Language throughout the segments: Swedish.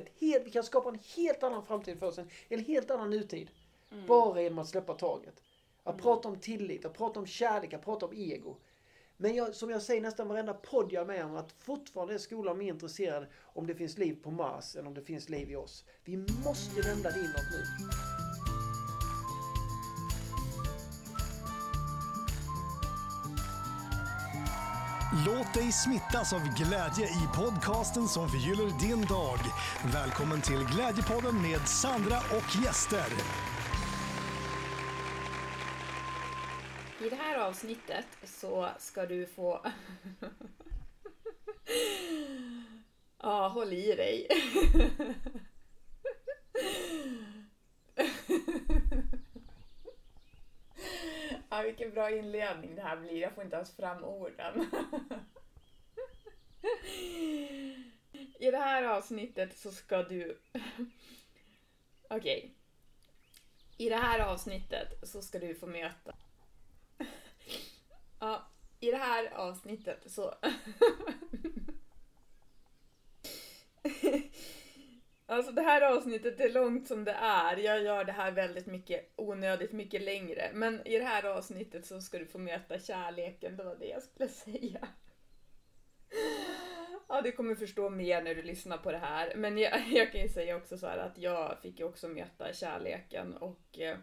ett helt, vi kan skapa en helt annan framtid för oss. En, helt annan nutid. Bara genom att släppa taget. Att prata om tillit, att prata om kärlek, att prata om ego. Men jag, som jag säger nästan varenda podd jag är med om att fortfarande är skolan mer intresserad om det finns liv på Mars än om det finns liv i oss. Vi måste vända det inåt nu. Låt dig smittas av glädje i podcasten som förgyller din dag. Välkommen till Glädjepodden med Sandra och gäster. I det här avsnittet så ska du få... ja, håll i dig. ja, vilken bra inledning det här blir. Jag får inte ens fram orden. I det här avsnittet så ska du... Okej. I det här avsnittet så ska du få möta Ja, i det här avsnittet så... alltså det här avsnittet är långt som det är. Jag gör det här väldigt mycket onödigt mycket längre. Men i det här avsnittet så ska du få möta kärleken. Det var det jag skulle säga. Ja, du kommer förstå mer när du lyssnar på det här. Men jag, jag kan ju säga också så här att jag fick ju också möta kärleken och eh,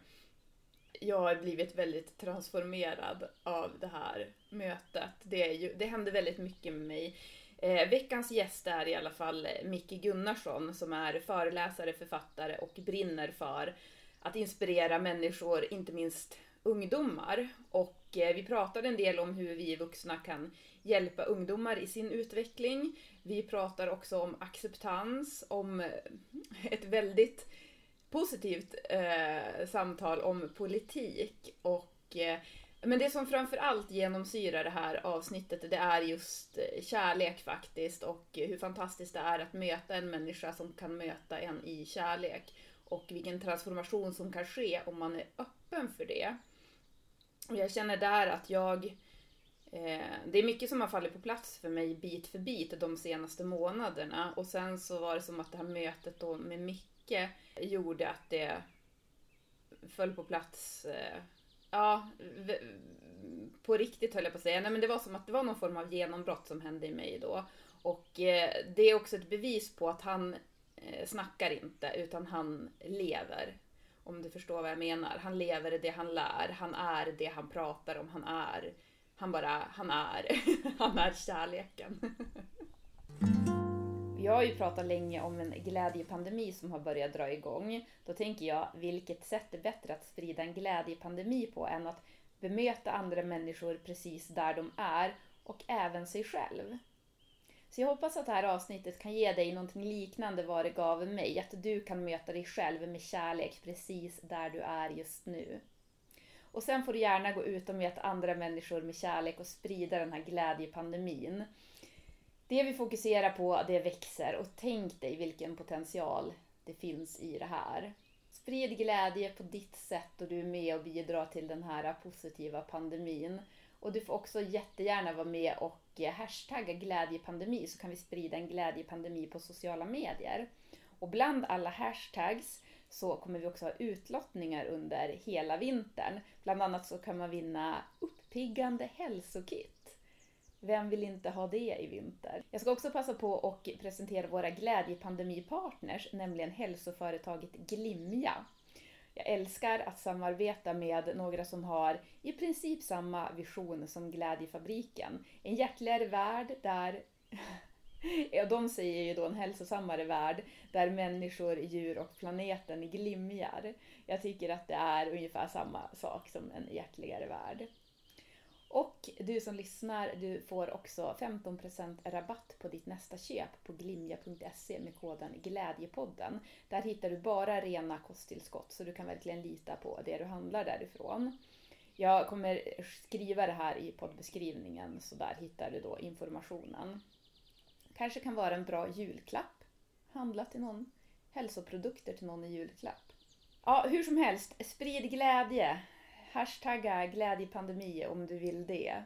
jag har blivit väldigt transformerad av det här mötet. Det, är ju, det hände väldigt mycket med mig. Eh, veckans gäst är i alla fall eh, Micke Gunnarsson som är föreläsare, författare och brinner för att inspirera människor, inte minst ungdomar. Och eh, vi pratade en del om hur vi vuxna kan hjälpa ungdomar i sin utveckling. Vi pratar också om acceptans, om eh, ett väldigt positivt eh, samtal om politik. Och, eh, men det som framför allt genomsyrar det här avsnittet det är just eh, kärlek faktiskt och hur fantastiskt det är att möta en människa som kan möta en i kärlek. Och vilken transformation som kan ske om man är öppen för det. Och jag känner där att jag eh, det är mycket som har fallit på plats för mig bit för bit de senaste månaderna. Och sen så var det som att det här mötet då med Micke gjorde att det föll på plats. Eh, ja, på riktigt höll jag på att säga. Nej, men det var som att det var någon form av genombrott som hände i mig då. Och eh, det är också ett bevis på att han eh, snackar inte, utan han lever. Om du förstår vad jag menar. Han lever det han lär. Han är det han pratar om. Han är. Han bara, han är. han är kärleken. Jag har ju pratat länge om en glädjepandemi som har börjat dra igång. Då tänker jag, vilket sätt är bättre att sprida en glädjepandemi på än att bemöta andra människor precis där de är och även sig själv. Så jag hoppas att det här avsnittet kan ge dig någonting liknande vad det gav mig. Att du kan möta dig själv med kärlek precis där du är just nu. Och sen får du gärna gå ut och möta andra människor med kärlek och sprida den här glädjepandemin. Det vi fokuserar på, det växer och tänk dig vilken potential det finns i det här. Sprid glädje på ditt sätt och du är med och bidrar till den här positiva pandemin. Och du får också jättegärna vara med och eh, hashtagga glädjepandemi så kan vi sprida en glädjepandemi på sociala medier. Och bland alla hashtags så kommer vi också ha utlottningar under hela vintern. Bland annat så kan man vinna uppiggande hälsokit. Vem vill inte ha det i vinter? Jag ska också passa på att presentera våra glädjepandemipartners, nämligen hälsoföretaget Glimja. Jag älskar att samarbeta med några som har i princip samma vision som Glädjefabriken. En hjärtligare värld där Ja, de säger ju då en hälsosammare värld där människor, djur och planeten glimjar. Jag tycker att det är ungefär samma sak som en hjärtligare värld. Och du som lyssnar, du får också 15% rabatt på ditt nästa köp på glimja.se med koden Glädjepodden. Där hittar du bara rena kosttillskott så du kan verkligen lita på det du handlar därifrån. Jag kommer skriva det här i poddbeskrivningen så där hittar du då informationen. Kanske kan vara en bra julklapp. Handla till någon. Hälsoprodukter till någon i julklapp. Ja, hur som helst, sprid glädje. Hashtagga glädjepandemi om du vill det.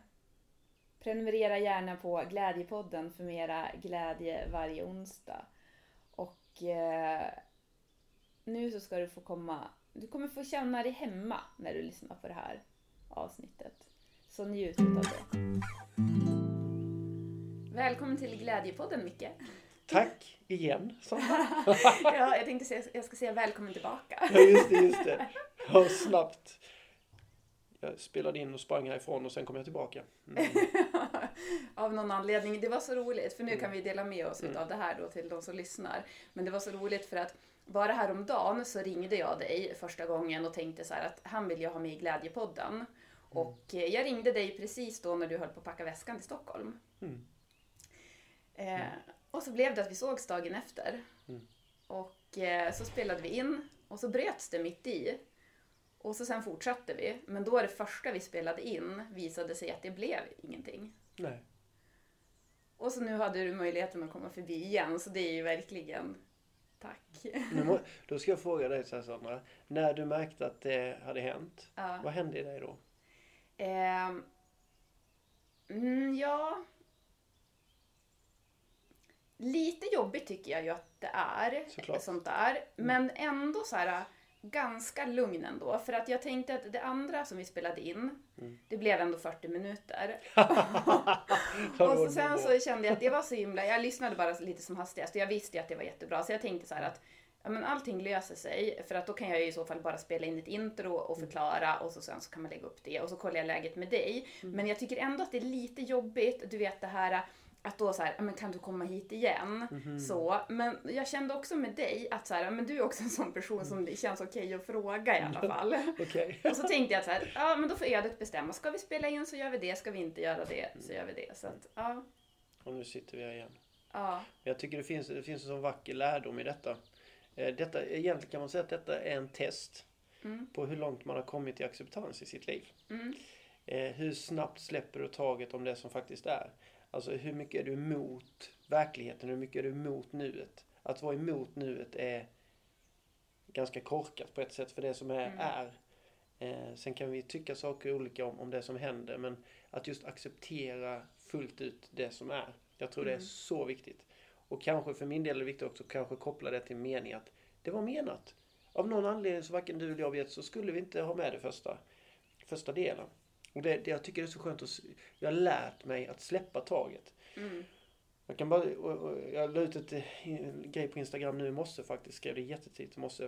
Prenumerera gärna på Glädjepodden för mera glädje varje onsdag. Och eh, nu så ska du få komma, du kommer få känna dig hemma när du lyssnar på det här avsnittet. Så njut av det. Välkommen till Glädjepodden Micke. Tack igen, Sandra. ja, jag tänkte säga, jag ska säga välkommen tillbaka. Ja, just det, just det. Ja, snabbt. Jag spelade in och sprang härifrån och sen kom jag tillbaka. Mm. av någon anledning. Det var så roligt, för nu kan Mm. vi dela med oss av det här då till de som lyssnar. Men det var så roligt för att bara häromdagen så ringde jag dig första gången och tänkte så här att han vill jag ha med i Glädjepodden. Och eh, jag ringde dig precis då när du höll på att packa väskan till Stockholm. Mm. Eh, och så blev det att vi sågs dagen efter. Mm. Och eh, så spelade vi in och så bröts det mitt i. Och så sen fortsatte vi. Men då det första vi spelade in visade sig att det blev ingenting. Nej. Och så nu hade du möjligheten att komma förbi igen, så det är ju verkligen tack. Må, då ska jag fråga dig så här, Sandra. När du märkte att det hade hänt, Ja. vad hände i dig då? Mm, ja. Lite jobbigt tycker jag ju att det är. Såklart. Sånt där. Men ändå så här ganska lugn ändå. För att jag tänkte att det andra som vi spelade in, det blev ändå 40 minuter. och så sen så kände jag att det var så himla, jag lyssnade bara lite som hastigast och jag visste ju att det var jättebra. Så jag tänkte så här att ja, men allting löser sig. För att då kan jag ju i så fall bara spela in ett intro och förklara och så sen så kan man lägga upp det och så kollar jag läget med dig. Men jag tycker ändå att det är lite jobbigt, du vet det här att då så här, men kan du komma hit igen? Så, men jag kände också med dig att så här, men du är också en sån person som det känns okej att fråga i alla fall. Och så tänkte jag så här, ja men då får ödet bestämma. Ska vi spela in så gör vi det, ska vi inte göra det så gör vi det. Så att, ja. Och nu sitter vi här igen. Ja. Jag tycker det finns, det finns en sån vacker lärdom i detta. Eh, detta. Egentligen kan man säga att detta är en test Mm. på hur långt man har kommit i acceptans i sitt liv. Mm. Eh, hur snabbt släpper du taget om det som faktiskt är? Alltså hur mycket är du emot verkligheten? Hur mycket är du emot nuet? Att vara emot nuet är ganska korkat på ett sätt för det som är, Mm. är. Eh, sen kan vi tycka saker olika om, om det som händer men att just acceptera fullt ut det som är. Jag tror det är Mm. så viktigt. Och kanske för min del är det viktigt också att kanske koppla det till mening att det var menat. Av någon anledning så varken du eller jag vet så skulle vi inte ha med det första, första delen. Och det, det jag tycker det är så skönt att jag har lärt mig att släppa taget. Mm. Jag kan bara, jag la ut ett, eh, grej på Instagram nu i morse faktiskt, skrev det jättetidigt i morse.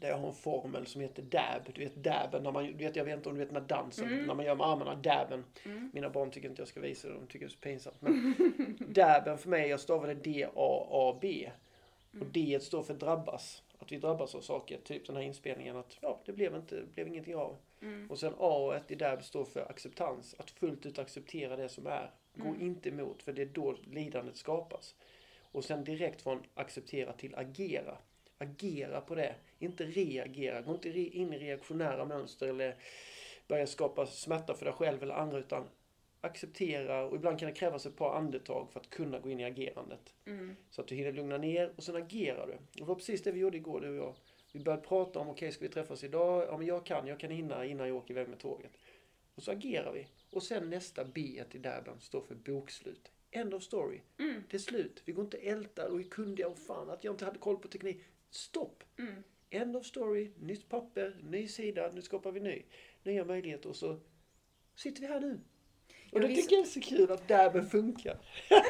Där jag har en formel som heter dab. Du vet dabben, när man, du vet, jag vet inte om du vet den här dansen, Mm. när man gör med armarna, dabben. Mm. Mina barn tycker inte jag ska visa det, de tycker det är så pinsamt. Men dabben för mig, jag stavade D-A-A-B. Och D står för drabbas. Att vi drabbas av saker, typ den här inspelningen att ja, det blev, inte, blev ingenting av. Mm. Och sen A i dab står för acceptans. Att fullt ut acceptera det som är. Gå Mm. inte emot, för det är då lidandet skapas. Och sen direkt från acceptera till agera. Agera på det, inte reagera. Gå inte in i reaktionära mönster eller börja skapa smärta för dig själv eller andra utan acceptera och ibland kan det krävas ett par andetag för att kunna gå in i agerandet. Mm. Så att du hinner lugna ner och sen agerar du. Och det var precis det vi gjorde igår du och jag. Vi började prata om, okej ska vi träffas idag? Ja men jag kan, jag kan hinna innan jag åker iväg med tåget. Och så agerar vi. Och sen nästa B i Dabben står för bokslut. End of story. Mm. Det är slut. Vi går inte älta och är kundiga och fan att jag inte hade koll på teknik. Stopp! Mm. End of story, nytt papper, ny sida, nu skapar vi ny. Nya möjligheter och så sitter vi här nu. Och Ja, det tycker jag är så kul att Dabben funkar.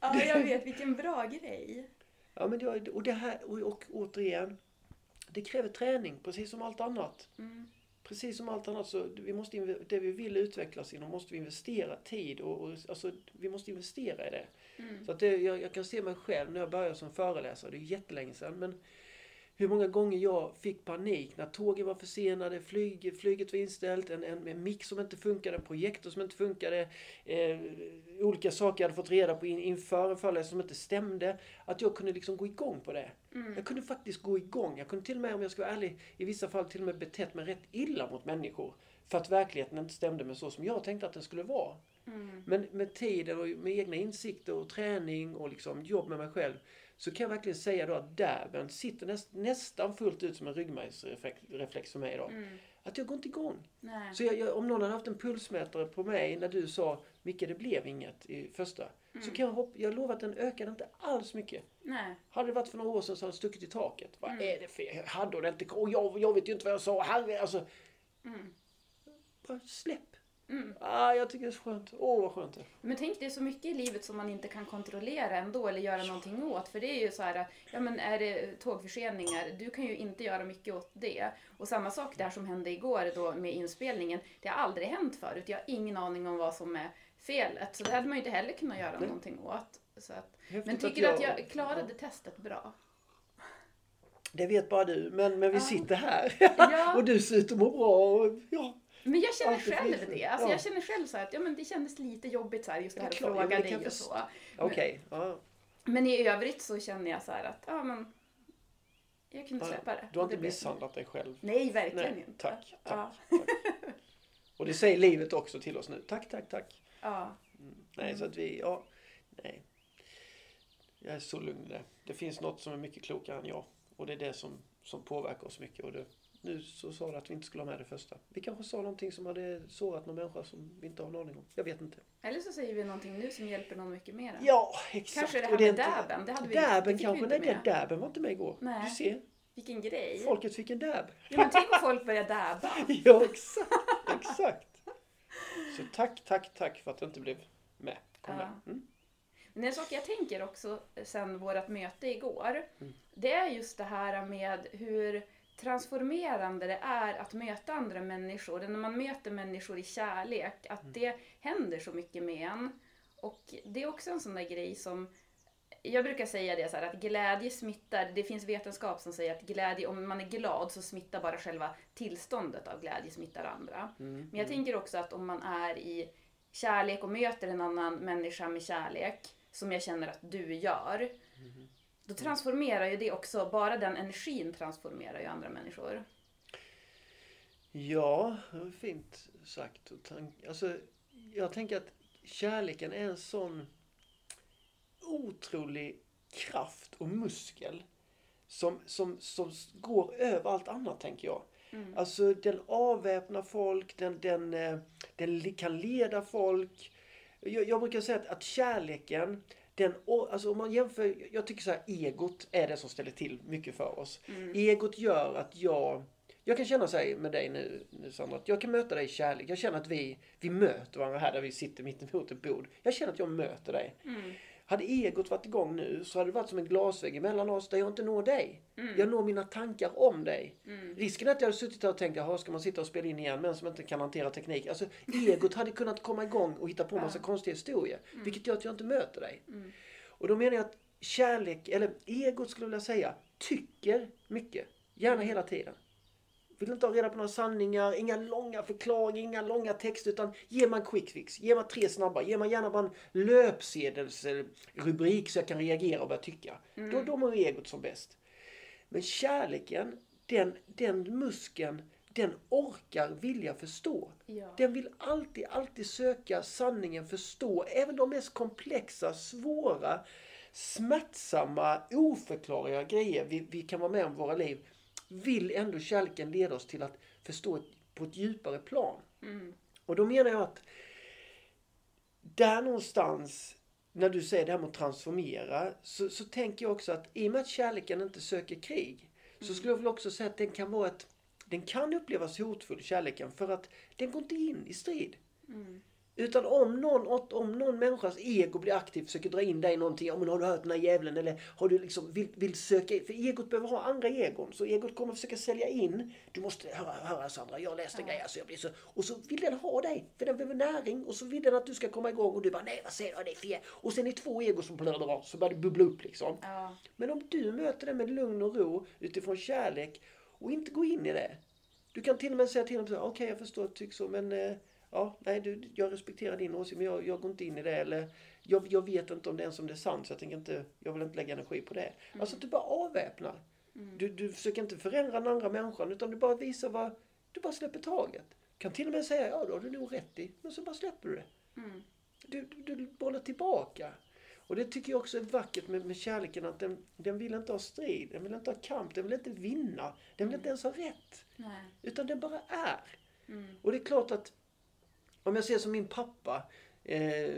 Ja, jag vet. Vilken bra grej. Ja, men det, och det här, och, och återigen, det kräver träning precis som allt annat. Mm. Precis som allt annat så vi måste, det vi vill utvecklas inom måste vi investera tid och, och alltså, vi måste investera i det. Mm. Så att det, jag, jag kan se mig själv när jag började som föreläsare, det är jättelänge sedan, men hur många gånger jag fick panik när tågen var försenade, flyg, flyget var inställt, en, en, en mick som inte funkade, en projektor som inte funkade, eh, olika saker jag hade fått reda på in, inför en föreläsning som inte stämde. Att jag kunde liksom gå igång på det. Mm. Jag kunde faktiskt gå igång. Jag kunde till och med, om jag ska vara ärlig, i vissa fall till och med betett mig rätt illa mot människor. För att verkligheten inte stämde med så som jag tänkte att den skulle vara. Mm. Men med tiden och med egna insikter och träning och liksom jobb med mig själv så kan jag verkligen säga då att dabben sitter näst, nästan fullt ut som en ryggmärgsreflex för mig idag. Mm. Att jag går inte igång. Nej. Så jag, jag, om någon hade haft en pulsmätare på mig när du sa Micke det blev inget i första. Så kan jag hoppa, jag lovar att den ökade inte alls mycket. Nej. Hade det varit för några år sedan så hade den stuckit i taket. Vad är det för, jag hade hon inte, och jag, jag vet ju inte vad jag sa, herre, alltså. Bara släpp. Ah, jag tycker det är så skönt. Åh vad skönt det är. Men tänk det är så mycket i livet som man inte kan kontrollera ändå eller göra någonting åt. För det är ju så här, ja men är det tågförseningar, du kan ju inte göra mycket åt det. Och samma sak där som hände igår då med inspelningen. Det har aldrig hänt förut. Jag har ingen aning om vad som är felet. Så det hade man ju inte heller kunnat göra Nej. någonting åt. Så att, Häftigt men att tycker du att jag- jag klarade testet bra? Det vet bara du, men, men vi Ja. sitter här. Ja. och du ser ut att må bra. Och, ja, Men jag känner själv det. Alltså Ja. jag känner själv så att ja, men det kändes lite jobbigt så här, just det Ja, här att. Ja, fråga kan dig och så. okej. Ja. Men i övrigt så känner jag så här att ja men jag kunde Ja, släppa det. Du har inte Det misshandlat dig själv. Nej, verkligen Nej, inte. tack, tack, Ja. tack. Och det säger livet också till oss nu. Tack, tack, tack. ja. Nej, så att vi, ja, nej. Jag är så lugn i det. Det finns något som är mycket klokare än jag. Och det är det som, som påverkar oss mycket. Och det, nu så sa du att vi inte skulle ha med det första. Vi kanske sa någonting som hade sårat någon människa som vi inte har en aning om. Jag vet inte. Eller så säger vi någonting nu som hjälper någon mycket mer. Ja, exakt. Kanske det här med dabben, det hade vi- det Dabben vi kanske. inte Nej, med. dabben var inte med igår. Nej. Du ser, Vilken grej. folket fick en dab. Ja, men tänk om folk börjar dabba. Ja, exakt. Exakt. Så tack, tack, tack för att det inte blev med. Kom Ja. med. Mm. Men en sak jag tänker också sen vårt möte igår, Mm. det är just det här med hur transformerande det är att möta andra människor. När man möter människor i kärlek, att Mm. det händer så mycket med en. Och det är också en sån där grej som jag brukar säga det så här att glädje smittar. Det finns vetenskap som säger att glädje, om man är glad så smittar bara själva tillståndet av glädje smittar andra. Mm. Men jag tänker också att om man är i kärlek och möter en annan människa med kärlek, som jag känner att du gör, då transformerar ju det också, bara den energin transformerar ju andra människor. Ja, fint sagt. Alltså, jag tänker att kärleken är en sån otrolig kraft och muskel som, som, som går över allt annat, tänker jag. Alltså, den avväpnar folk, den, den, eh, den kan leda folk. Jag, jag brukar säga att, att kärleken, den, alltså om man jämför, jag tycker så här, egot är det som ställer till mycket för oss. Egot gör att jag, jag kan känna här med dig nu, nu Sandra, att jag kan möta dig i kärlek. Jag känner att vi, vi möter varandra här där vi sitter mitt emot ett bord. Jag känner att jag möter dig. Hade egot varit igång nu så hade det varit som en glasvägg mellan oss där jag inte når dig. Jag når mina tankar om dig. Risken är att jag hade suttit där och tänkt, jaha ska man sitta och spela in igen men som inte kan hantera teknik. Alltså egot hade kunnat komma igång och hitta på massa konstiga historier. Vilket gör att jag inte möter dig. Och då menar jag att kärlek, eller egot skulle jag vilja säga, tycker mycket. Gärna hela tiden. Vill inte ha reda på några sanningar, inga långa förklaringar, inga långa texter. Utan ge mig en quick fix. Ge mig tre snabba. Ge mig gärna bara en löpsedelsrubrik så jag kan reagera och börja tycka. Då, då mår egot som bäst. Men kärleken, den, den muskeln, den orkar vilja förstå. Ja. Den vill alltid, alltid söka sanningen, förstå även de mest komplexa, svåra, smärtsamma, oförklarliga grejer vi, vi kan vara med om i våra liv. Vill ändå kärleken leda oss till att förstå på ett djupare plan. Och då menar jag att där någonstans, när du säger det här med att transformera, så, så tänker jag också att i och med att kärleken inte söker krig, så skulle jag väl också säga att den kan vara ett, den kan upplevas hotfull, kärleken, för att den går inte in i strid. Utan om någon, om någon människas ego blir aktiv, försöker dra in dig i någonting. Ja, men har du hört den här djävulen? Eller har du liksom, vill, vill söka... För egot behöver ha andra egon. Så egot kommer försöka sälja in. Du måste höra, höra Sandra, jag läste en grej. Alltså jag blir så... Och så vill den ha dig. För den behöver näring. Och så vill den att du ska komma igång. Och du bara, nej vad säger du? Det är fel. Och sen är det två ego som blöder Så börjar det bubbla upp liksom. Ja. Men om du möter det med lugn och ro utifrån kärlek och inte gå in i det. Du kan till och med säga till dem okej jag förstår att du tycker så men eh, ja, nej du, jag respekterar din åsikt men jag, jag går inte in i det eller jag, jag vet inte om det ens om det är sant så jag tänker inte, jag vill inte lägga energi på det. Alltså att du bara avväpnar. Du, du försöker inte förändra den andra människan utan du bara visar vad, du bara släpper taget. Kan till och med säga, ja då har du nog rätt i, men så bara släpper du det. Du, du, du bollar tillbaka. Och det tycker jag också är vackert med, med kärleken att den, den vill inte ha strid, den vill inte ha kamp, den vill inte vinna, den vill inte ens ha rätt. Nej. Utan den bara är. Mm. Och det är klart att om jag ser som min pappa. Eh,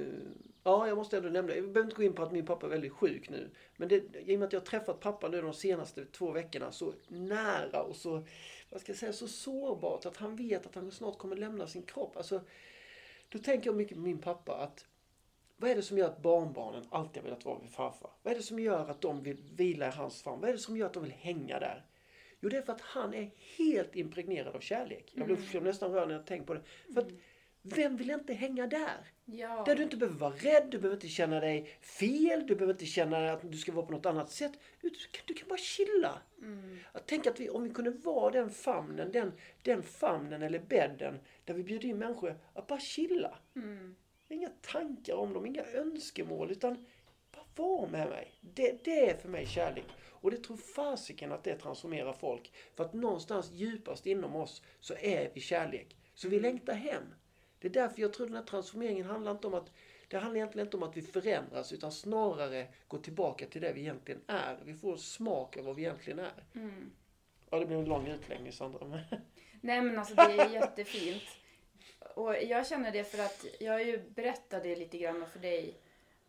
ja, jag måste ändå nämna, jag behöver inte gå in på att min pappa är väldigt sjuk nu. Men det, i och med att jag har träffat pappa nu de senaste två veckorna så nära och så, vad ska jag säga, så sårbart att han vet att han snart kommer lämna sin kropp. Alltså, då tänker jag mycket på min pappa att vad är det som gör att barnbarnen alltid har velat vara vid farfar? Vad är det som gör att de vill vila i hans famn? Vad är det som gör att de vill hänga där? Jo, det är för att han är helt impregnerad av kärlek. Jag blir blir nästan rörd när jag tänker på det. För att, vem vill inte hänga där? Ja. Där du inte behöver vara rädd, du behöver inte känna dig fel, du behöver inte känna att du ska vara på något annat sätt. Du kan, du kan bara chilla. Mm. Att tänka att vi, om vi kunde vara den famnen, den, den famnen eller bädden där vi bjuder in människor att bara chilla. Mm. Inga tankar om dem, inga önskemål utan bara vara med mig. Det, det är för mig kärlek. Och det tror fasiken att det transformerar folk. För att någonstans djupast inom oss så är vi kärlek. Så vi längtar hem. Det är därför jag tror den här transformeringen handlar inte om att det handlar egentligen inte om att vi förändras utan snarare gå tillbaka till det vi egentligen är. Vi får smak av vad vi egentligen är. Mm. Ja, det blev en lång utläggning Sandra. Nej men alltså det är jättefint. Och jag känner det för att jag ju berättade lite grann för dig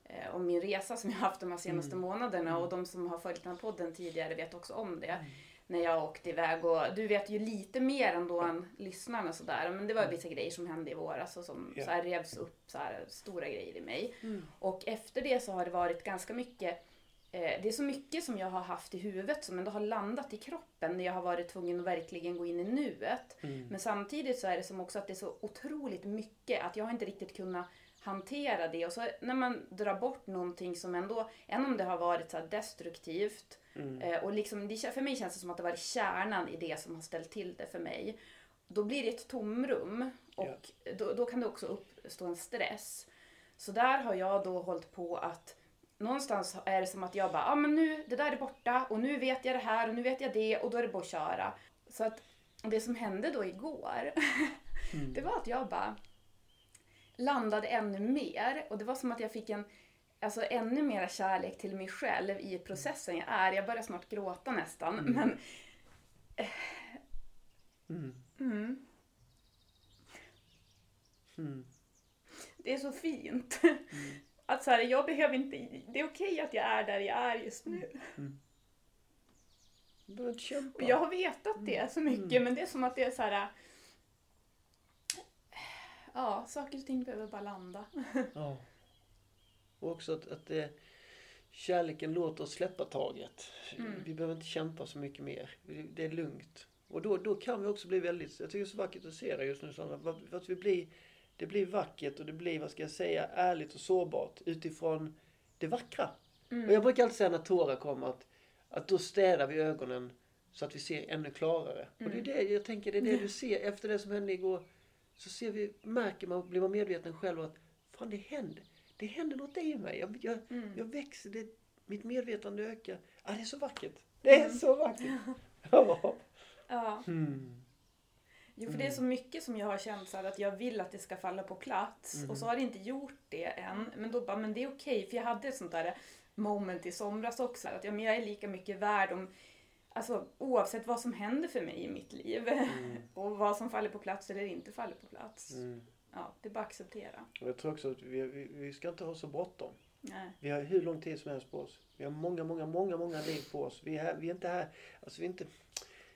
eh, om min resa som jag haft de här senaste månaderna och de som har följt den här podden tidigare vet också om det. När jag åkte iväg och du vet ju lite mer ändå än lyssnarna sådär. Men det var vissa grejer som hände i våras och som Ja. så här revs upp så här stora grejer i mig. Mm. Och efter det så har det varit ganska mycket eh, det är så mycket som jag har haft i huvudet som ändå har landat i kroppen när jag har varit tvungen att verkligen gå in i nuet. Mm. Men samtidigt så är det som också att det är så otroligt mycket att jag har inte riktigt kunnat hantera det. Och så när man drar bort någonting som ändå, även om det har varit så destruktivt, Mm. eh, och liksom, det, för mig känns det som att det var kärnan i det som har ställt till det för mig. Då blir det ett tomrum och då, då kan det också uppstå en stress. Så där har jag då hållit på att någonstans är det som att jag bara, ja ah, men nu, det där är borta och nu vet jag det här och nu vet jag det och då är det bara att köra. Så att det som hände då igår, det var att jag bara landade ännu mer och det var som att jag fick en Alltså ännu mera kärlek till mig själv i processen jag är. Jag börjar snart gråta nästan. Men Mm. mm, Mm. det är så fint. Att så här, jag behöver inte, det är okej att jag är där jag är just nu. Du behöver inte kämpa. Och jag har vetat det så mycket men det är som att det är så här. Ja, saker och ting behöver bara landa. Ja. Och också att, att det, kärleken låter oss släppa taget. Mm. Vi behöver inte kämpa så mycket mer. Det är lugnt. Och då, då kan vi också bli väldigt, jag tycker det är så vackert att se det just nu Sandra. Att- vi blir, det blir vackert och det blir, vad ska jag säga, ärligt och sårbart utifrån det vackra. Mm. Och jag brukar alltid säga när tårar kommer att, att då städar vi ögonen så att vi ser ännu klarare. Och det är det, jag tänker, det är det du ser efter det som hände igår. Så ser vi, märker man, blir man medveten själv att fan det händer. Det händer något i mig. Jag, jag, Mm. jag växer, det, mitt medvetande ökar. Ah, det är så vackert. Det är så vackert. Ja. Ja. Mm. Jo, för det är så mycket som jag har känt så här att jag vill att det ska falla på plats Mm. och så har det inte gjort det än. Men då bara, men det är okej. För jag hade ett sånt där moment i somras också. Att ja, men jag är lika mycket värd om, alltså oavsett vad som händer för mig i mitt liv. och vad som faller på plats eller inte faller på plats. Mm. Ja, det är bara att acceptera. Och jag tror också att vi, vi, vi ska inte ha så bråttom. Nej. Vi har hur lång tid som helst på oss. Vi har många, många, många, många liv på oss. Vi är, här, vi är inte här, alltså vi är inte,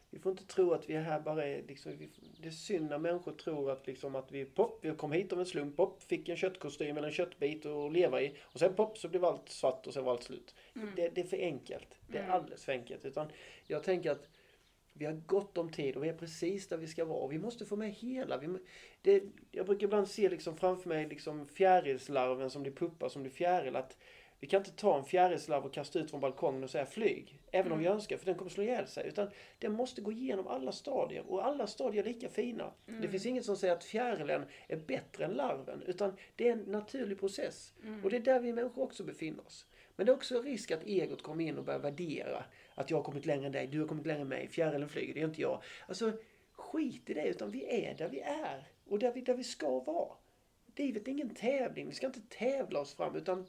vi får inte tro att vi är här bara är liksom, vi, det är synd när människor tror att liksom att vi, pop, vi kom hit av en slump, pop, fick en köttkostym eller en köttbit att leva i och sen pop så blev allt svart och sen var allt slut. Det, det är för enkelt. Det är Mm. alldeles för enkelt. Utan jag tänker att vi har gott om tid och vi är precis där vi ska vara. Vi måste få med hela. Vi, det, jag brukar ibland se liksom framför mig liksom fjärilslarven som blir puppar, som blir fjäril. Att vi kan inte ta en fjärilslarv och kasta ut från balkongen och säga flyg. Även om vi önskar, för den kommer slå ihjäl sig. Utan den måste gå igenom alla stadier. Och alla stadier är lika fina. Det finns inget som säger att fjärilen är bättre än larven. Utan det är en naturlig process. Och det är där vi människor också befinner oss. Men det är också risk att egot kommer in och börjar värdera. Att jag har kommit längre än dig, du har kommit längre än mig, fjärilen flyger, det är inte jag. Alltså, skit i det, utan vi är där vi är. Och där vi, där vi ska vara. Livet är ingen tävling, vi ska inte tävla oss fram utan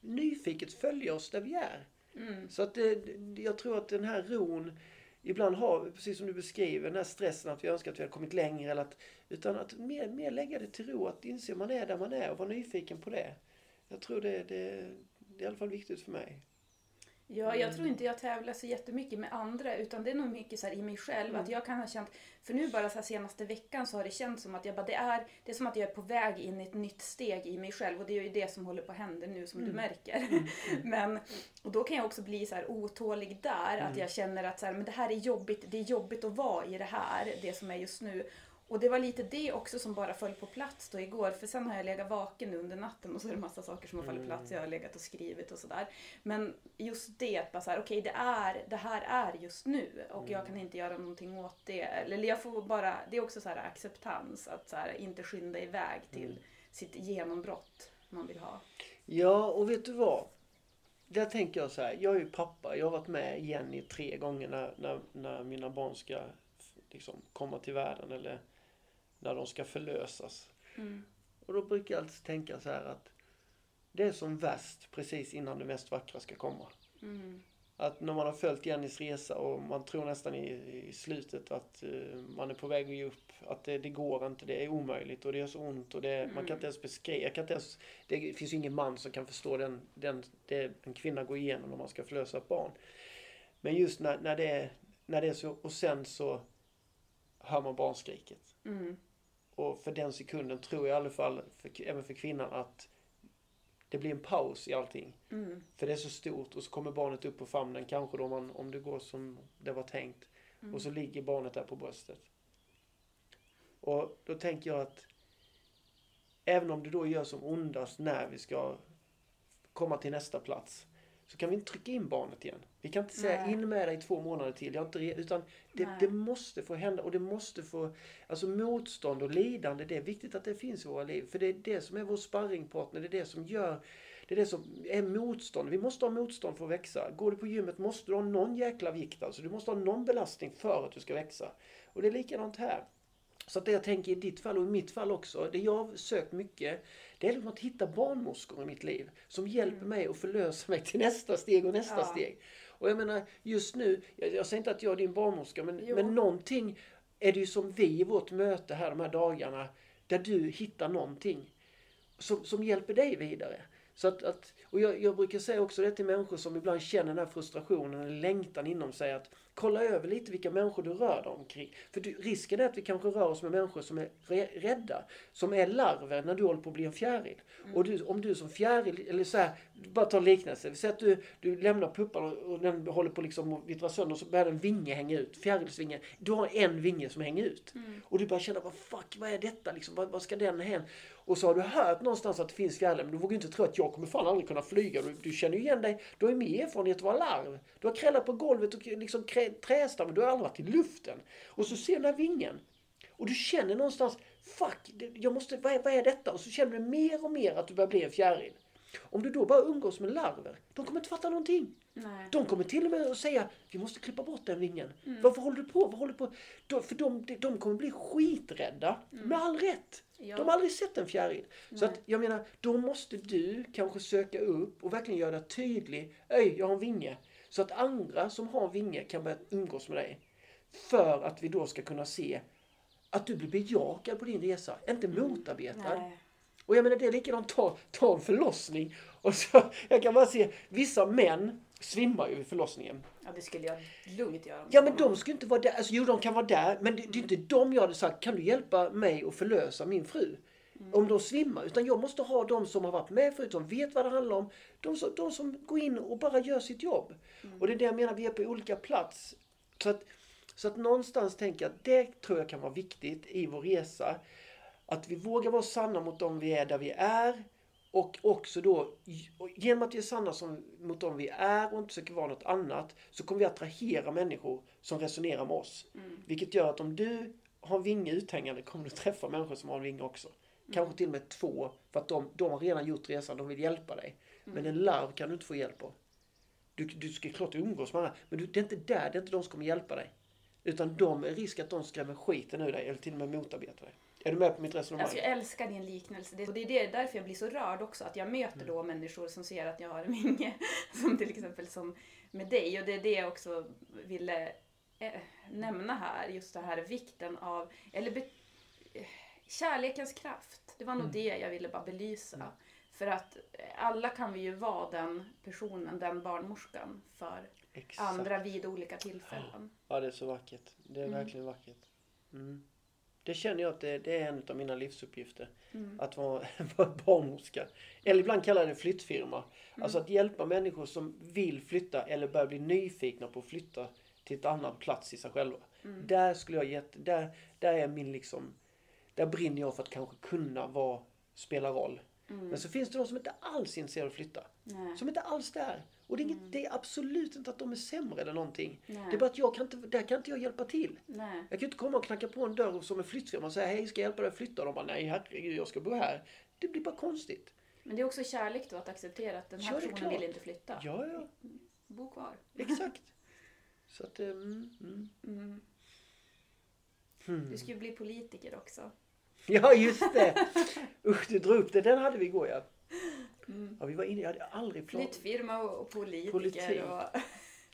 nyfiket följa oss där vi är. Mm. Så att det, jag tror att den här ron ibland har, precis som du beskriver, den här stressen att vi önskar att vi hade kommit längre. Eller att, utan att mer, mer lägga det till ro, att inse man är där man är och vara nyfiken på det. Jag tror det, det, det är i alla fall viktigt för mig. Ja, jag tror inte jag tävlar så jättemycket med andra utan det är nog mycket så i mig själv Mm. att jag kan ha känt, för nu bara så senaste veckan så har det känts som att jag bara, det är, det är som att jag är på väg in i ett nytt steg i mig själv och det är ju det som håller på att hända nu som du märker. Men, och då kan jag också bli så här otålig där, att jag känner att så här, men det här är jobbigt, det är jobbigt att vara i det här, det som är just nu. Och det var lite det också som bara föll på plats då igår. För sen har jag legat vaken under natten och så är det massa saker som har fallit på plats. Jag har legat och skrivit och sådär. Men just det att bara så här, okej det, är, det här är just nu och jag kan inte göra någonting åt det. Eller jag får bara, det är också så här acceptans att så här, inte skynda iväg till sitt genombrott man vill ha. Ja, och vet du vad? Där tänker jag så här. Jag är ju pappa. Jag har varit med Jenny tre gånger när, när, när mina barn ska liksom, komma till världen eller när de ska förlösas. Mm. Och då brukar jag alltid tänka så här att det är som värst precis innan det mest vackra ska komma. Mm. Att när man har följt Jennys resa och man tror nästan i, i slutet att eh, man är på väg att ge upp. Att det, det går inte, det är omöjligt och det gör så ont och det, man kan inte ens beskriva. Kan inte ens, det finns ju ingen man som kan förstå den, den, det en kvinna går igenom när man ska förlösa ett barn. Men just när, när, det, är, när det är så, och sen så hör man barnskriket. Mm. Och för den sekunden tror jag i alla fall, för, även för kvinnan, att det blir en paus i allting. Mm. För det är så stort och så kommer barnet upp på famnen, kanske då man, om det går som det var tänkt. Och så ligger barnet där på bröstet. Och då tänker jag att även om det då gör som ondast när vi ska komma till nästa plats så kan vi inte trycka in barnet igen. Vi kan inte säga Nej. in med dig i två månader till. Jag inte, utan det, det måste få hända och det måste få, alltså motstånd och lidande, det är viktigt att det finns i våra liv. För det är det som är vår sparringpartner, det är det som gör, det är det som är motstånd. Vi måste ha motstånd för att växa. Går du på gymmet måste du ha någon jäkla vikt alltså. Du måste ha någon belastning för att du ska växa. Och det är likadant här. Så att det jag tänker i ditt fall och i mitt fall också, det jag har sökt mycket, det är liksom att hitta barnmorskor i mitt liv som hjälper mig att förlösa mig till nästa steg och nästa Ja. steg. Och jag menar, just nu, jag, jag säger inte att jag är din barnmorska, men, Jo. men någonting är det ju som vi i vårt möte här de här dagarna, där du hittar någonting som, som hjälper dig vidare. Så att, att, och jag, jag brukar säga också det till människor som ibland känner den här frustrationen eller längtan inom sig att kolla över lite vilka människor du rör dig omkring. För du, risken är att vi kanske rör oss med människor som är rädda, som är larver när du håller på att bli en fjäril. Och du, om du som fjäril, eller så här, bara ta en liknelse. Vi säger att du, du lämnar puppan och, den håller på liksom att vittra sönder och så börjar en vinge hänga ut, fjärilsvinge. Du har en vinge som hänger ut. Och du börjar känna, vad fuck, vad är detta liksom? Vad, vad ska den hän? Och så har du hört någonstans att det finns fjärilar, men du vågar inte tro att jag kommer fan aldrig kunna flyga. Du, du känner ju igen dig, du har ju mer erfarenhet av att vara larv. Du har krällat på golvet och liksom trästammen, du har aldrig varit i luften. Och så ser du den här vingen. Och du känner någonstans, fuck, jag måste, vad är, vad är detta? Och så känner du mer och mer att du börjar bli en fjäril. Om du då bara umgås med larver, de kommer inte fatta någonting. Nej. De kommer till och med att säga, vi måste klippa bort den vingen. Mm. Varför håller du på? Vad håller du på? De, för de, de kommer bli skiträdda, med all rätt. Mm. Ja. De har aldrig sett en fjäril. Så Nej. att, jag menar, då måste du kanske söka upp och verkligen göra tydlig. Öj, jag har en vinge. Så att andra som har en vinge kan börja umgås med dig. För att vi då ska kunna se att du blir bejakad på din resa, inte motarbetad. Mm. Och jag menar det är likadant, ta, ta en förlossning. Och så, jag kan bara se, vissa män svimmar ju vid förlossningen. Ja, det skulle jag lugnt göra. Ja men de ska inte vara där, alltså jo de kan vara där, men det, det är inte de jag hade sagt, kan du hjälpa mig att förlösa min fru? Om de svimmar, utan jag måste ha de som har varit med förut, som vet vad det handlar om. De som, de som går in och bara gör sitt jobb. Och det är det jag menar, vi är på olika plats. Så att, så att någonstans tänker jag att det tror jag kan vara viktigt i vår resa. Att vi vågar vara sanna mot dem vi är där vi är. Och också då, genom att vi är sanna som, mot dem vi är och inte försöker vara något annat, så kommer vi attrahera människor som resonerar med oss. Vilket gör att om du har en vinge uthängande kommer du träffa människor som har en vinge också. Kanske till och med två, för att de, de har redan gjort resan, de vill hjälpa dig. Men en larv kan du inte få hjälp av. Du, du ska klart umgås med andra, men du, det är inte där, det är inte de som kommer hjälpa dig. Utan de är risk att de skrämmer skiten ur dig eller till och med motarbetar dig. Är du med på mitt resonemang? Alltså jag älskar din liknelse. Det, och det är det, därför jag blir så rörd också. Att jag möter då människor som ser att jag har en vinge. Som till exempel som med dig. Och det är det jag också ville eh, nämna här. Just det här vikten av, eller be, eh, kärlekens kraft. Det var nog det jag ville bara belysa. För att alla kan vi ju vara den personen, den barnmorskan för Exakt. andra vid olika tillfällen. Ja, det är så vackert. Det är Mm. verkligen vackert. Mm. Det känner jag att det, det är en av mina livsuppgifter. Mm. Att vara, vara barnmorska. Eller ibland kallar jag det flyttfirma. Mm. Alltså att hjälpa människor som vill flytta eller börjar bli nyfikna på att flytta till ett annan plats i sig själva. Mm. Där skulle jag gett, där, där är min liksom, där brinner jag för att kanske kunna vara, spela roll. Men så finns det de som inte alls är intresserade av att flytta. Nej. Som inte alls där. Och det är, inget, det är absolut inte att de är sämre eller någonting. Nej. Det är bara att jag kan inte, där kan inte jag hjälpa till. Nej. Jag kan inte komma och knacka på en dörr som en flyttfirma och säga hej, ska jag hjälpa dig att flytta? Och de bara nej herregud, jag ska bo här. Det blir bara konstigt. Men det är också kärlek då att acceptera att den här Ja, personen klart. vill inte flytta. Ja, ja, Bo kvar. exakt. Så att, eh, mm, mm. Mm. Hmm. Du ska ju bli politiker också. Ja, just det! Usch, du drog upp det. Den hade vi igår ja. Mm. Ja, vi var inne, jag hade aldrig planerat. Flyttfirma och, och politiker. Politik. Och,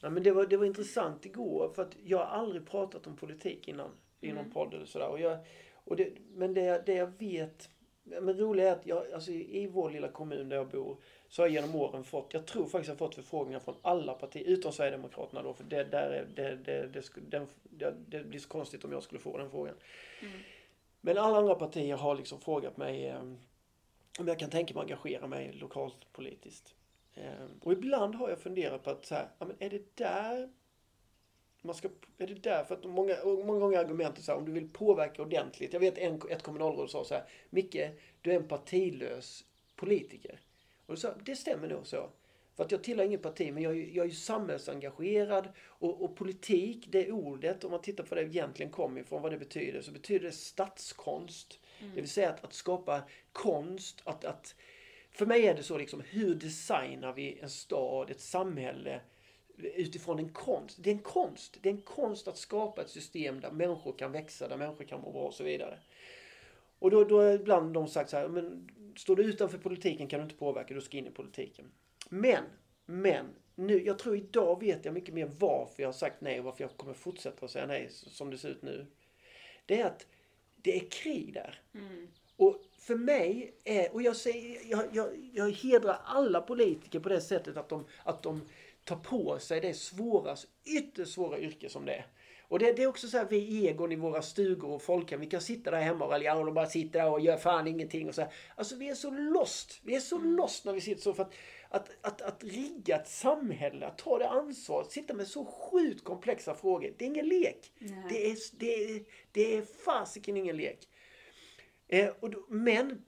Ja, men det, var, det var intressant igår för att jag har aldrig pratat om politik innan i någon Mm. podd eller sådär. Och jag, och det, men det, det jag vet, men roliga är att jag, alltså i, vår lilla kommun där jag bor så har jag genom åren fått, jag tror faktiskt jag har fått förfrågningar från alla partier, utom Sverigedemokraterna då, för det, där är, det, det, det, den, det, det blir så konstigt om jag skulle få den frågan. Mm. Men alla andra partier har liksom frågat mig men om jag kan tänka mig att engagera mig lokalt politiskt. Ehm, och ibland har jag funderat på att så här, ja, men är det där man ska, är det där, för att många, många gånger argumentet så här, om du vill påverka ordentligt. Jag vet en, ett kommunalråd sa så här, Micke, du är en partilös politiker. Och så, det stämmer nog så. För att jag tillhör ingen parti, men jag, är- jag är ju samhällsengagerad. Och, och politik, det ordet, om man tittar på det egentligen kommer ifrån, vad det betyder, så betyder det statskonst. Mm. Det vill säga att, att skapa konst, att, att för mig är det så liksom, hur designar vi en stad, ett samhälle utifrån en konst? Det är en konst. Det är en konst att skapa ett system där människor kan växa, där människor kan må bra och så vidare. Och då, då har ibland de sagt så här, men står du utanför politiken kan du inte påverka, du ska in i politiken. Men, men, nu, jag tror idag vet jag mycket mer varför jag har sagt nej och varför jag kommer fortsätta att säga nej som det ser ut nu. Det är att det är krig där. mm. Och för mig är, och jag, säger, jag, jag, jag hedrar alla politiker på det sättet att de, att de tar på sig det svåra, ytterst svåra yrke som det är. Och det, det är också så här, vi egon i våra stugor och folkhem, vi kan sitta där hemma och raljera och de bara sitter där och gör fan ingenting och så här. Alltså vi är så lost, vi är så lost när vi sitter så för att, att, att, att rigga ett samhälle, att ta det ansvaret, sitta med så sjukt komplexa frågor, det är ingen lek. Nej. Det är, det är, det är fasiken ingen lek. Eh, och då, men,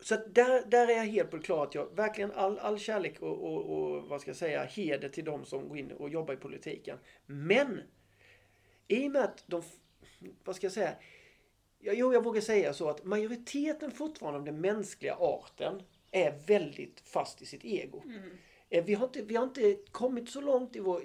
så att där, där är jag helt på det klara att jag verkligen all, all kärlek och, och, och vad ska jag säga, heder till de som går in och jobbar i politiken. Men, i och med att de, vad ska jag säga, jo jag vågar säga så att majoriteten fortfarande av den mänskliga arten är väldigt fast i sitt ego. Eh, Vi har, inte, vi har inte kommit så långt i vår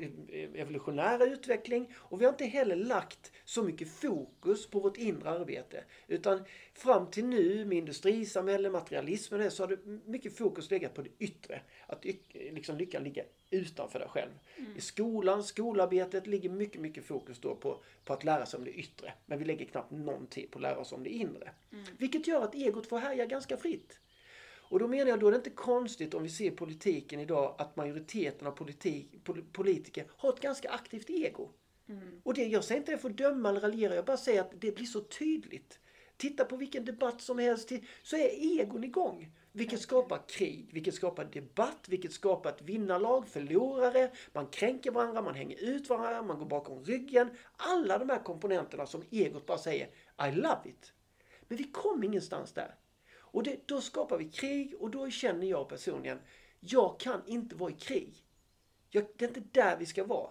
evolutionära utveckling och vi har inte heller lagt så mycket fokus på vårt inre arbete. Utan fram till nu med industrisamhälle, materialismen och så har det mycket fokus legat på det yttre. Att liksom lyckan ligger utanför dig själv. I skolan, skolarbetet ligger mycket, mycket fokus då på, på att lära sig om det yttre. Men vi lägger knappt någon tid på att lära oss om det inre. Vilket gör att egot får härja ganska fritt. Och då menar jag, då är det inte konstigt om vi ser politiken idag att majoriteten av politik, pol- politiker har ett ganska aktivt ego. Och det, jag säger inte det för att döma eller raljera, jag bara säger att det blir så tydligt. Titta på vilken debatt som helst, så är egon igång. Vilket skapar krig, vilket skapar debatt, vilket skapar ett vinnarlag, förlorare, man kränker varandra, man hänger ut varandra, man går bakom ryggen. Alla de här komponenterna som egot bara säger I love it. Men vi kom ingenstans där. Och det, då skapar vi krig och då känner jag personligen, jag kan inte vara i krig. Jag, det är inte där vi ska vara.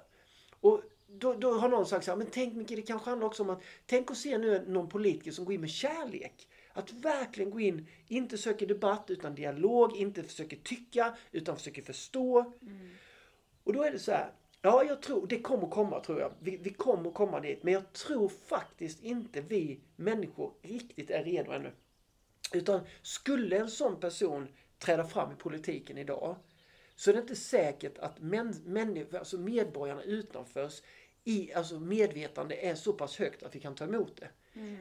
Och då, då har någon sagt så här, men tänk mycket, det kanske handlar också om att, tänk att se nu någon politiker som går in med kärlek. Att verkligen gå in, inte söker debatt utan dialog, inte försöker tycka utan försöker förstå. Och då är det så här, Ja, jag tror det kommer komma tror jag. Vi, vi kommer komma dit. Men jag tror faktiskt inte vi människor riktigt är redo ännu. Utan skulle en sån person träda fram i politiken idag så är det inte säkert att män, alltså medborgarna utanförs i alltså medvetande är så pass högt att vi kan ta emot det.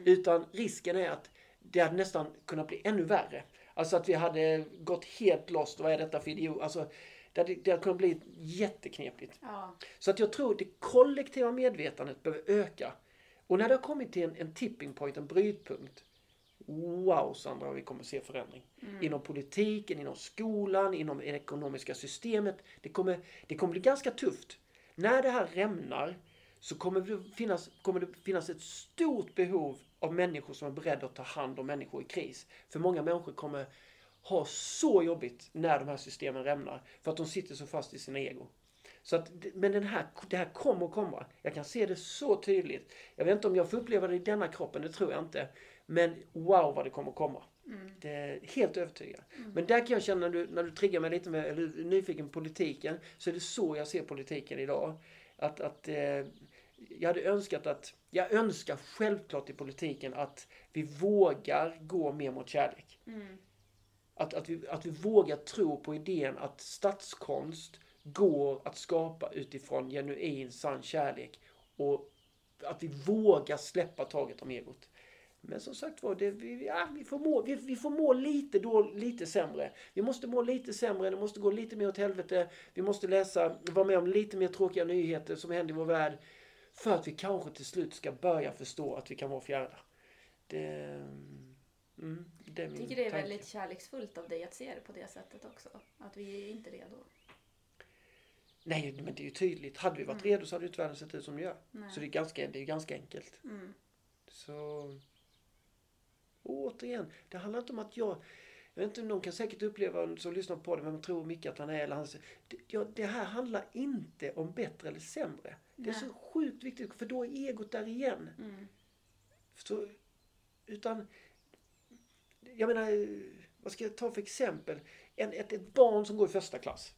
Utan risken är att det hade nästan kunnat bli ännu värre. Alltså att vi hade gått helt lost. Vad är detta för idiot? Alltså, det hade, det hade kunnat bli jätteknepigt. Ja. Så att jag tror det kollektiva medvetandet behöver öka. Och när det har kommit till en, en tipping point, en brytpunkt. Wow Sandra, vi kommer se förändring. Inom politiken, inom skolan, inom det ekonomiska systemet. Det kommer, det kommer bli ganska tufft. När det här rämnar så kommer det, finnas, kommer det finnas ett stort behov av människor som är beredda att ta hand om människor i kris. För många människor kommer ha så jobbigt när de här systemen rämnar. För att de sitter så fast i sina ego. Så att, men den här, det här kommer komma. Jag kan se det så tydligt. Jag vet inte om jag får uppleva det i denna kroppen, det tror jag inte. Men wow vad det kommer komma. Det är helt övertygad. Men där kan jag känna när du, när du triggar mig lite med, eller nyfiken på politiken. Så är det så jag ser politiken idag. Att, att eh, jag hade önskat att, jag önskar självklart i politiken att vi vågar gå mer mot kärlek. Att, att, vi, att vi vågar tro på idén att statskonst går att skapa utifrån genuin sann kärlek. Och att vi vågar släppa taget om egot. Men som sagt var, det, vi, ja, vi, får må, vi, vi får må lite, då, lite sämre. Vi måste må lite sämre, det måste gå lite mer åt helvete. Vi måste läsa, vara med om lite mer tråkiga nyheter som händer i vår värld. För att vi kanske till slut ska börja förstå att vi kan vara fjärda. Det, mm, det är Jag min tycker det är tanke. väldigt kärleksfullt av dig att se det på det sättet också. Att vi är inte redo. Nej, men det är ju tydligt. Hade vi varit redo så hade ju inte världen sett ut som det gör. Nej. Så det är, ganska, det är ganska enkelt. Mm. Så... Och återigen, det handlar inte om att jag... Jag vet inte, någon kan säkert uppleva som lyssnar på det, vem tror Micke att han är eller han... Det, ja, det här handlar inte om bättre eller sämre. Det är Nej. så sjukt viktigt, för då är egot där igen. Mm. Så, utan... Jag menar, vad ska jag ta för exempel? En, ett, ett barn som går i första klass.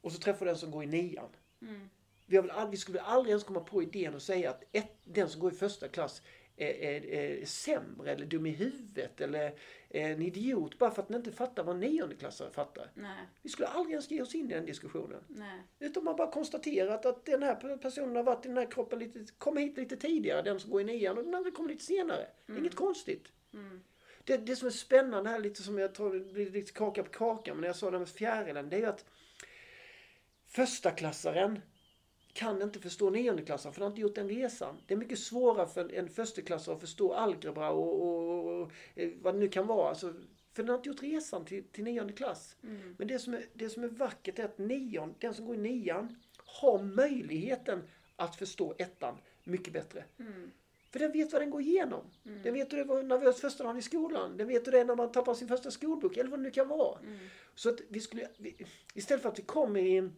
Och så träffar den som går i nian. Mm. Vi, har väl aldrig, vi skulle aldrig ens komma på idén att säga att ett, den som går i första klass är, är, är sämre eller dum i huvudet eller en idiot bara för att den inte fattar vad niondeklassare fattar. Nej, Vi skulle aldrig ens ge oss in i den diskussionen. nej. Utan man bara konstaterat att den här personen har varit i den här kroppen lite, kom hit lite tidigare, den som går i nian och den andra kom lite senare. Är inget konstigt. Mm. Det, det som är spännande här, lite som jag tror blir lite kaka på kaka, men när jag sa det med fjärilen, det är ju att förstaklassaren kan inte förstå niondeklassaren för han har inte gjort den resan. Det är mycket svårare för en försteklassare att förstå algebra och, och, och eh, vad det nu kan vara. Alltså, för den har inte gjort resan till, till nionde klass. Mm. Men det som, är, det som är vackert är att nion, den som går i nian har möjligheten att förstå ettan mycket bättre. Mm. För den vet vad den går igenom. Den vet hur det var nervös första dagen i skolan. Den vet hur det är när man tappar sin första skolbok eller vad det nu kan vara. Mm. Så att vi skulle, vi, istället för att vi kommer i en,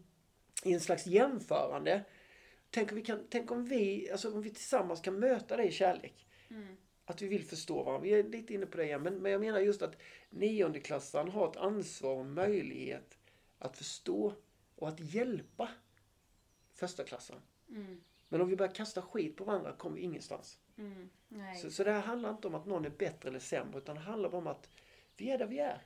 i en slags jämförande. Tänk om vi, kan, tänk om vi, alltså om vi tillsammans kan möta det i kärlek. Mm. Att vi vill förstå varandra. Vi är lite inne på det igen. Men, men jag menar just att niondeklassaren har ett ansvar och möjlighet att förstå och att hjälpa första klassen. Mm. Men om vi börjar kasta skit på varandra kommer vi ingenstans. Mm. Så, så det här handlar inte om att någon är bättre eller sämre utan det handlar om att vi är där vi är.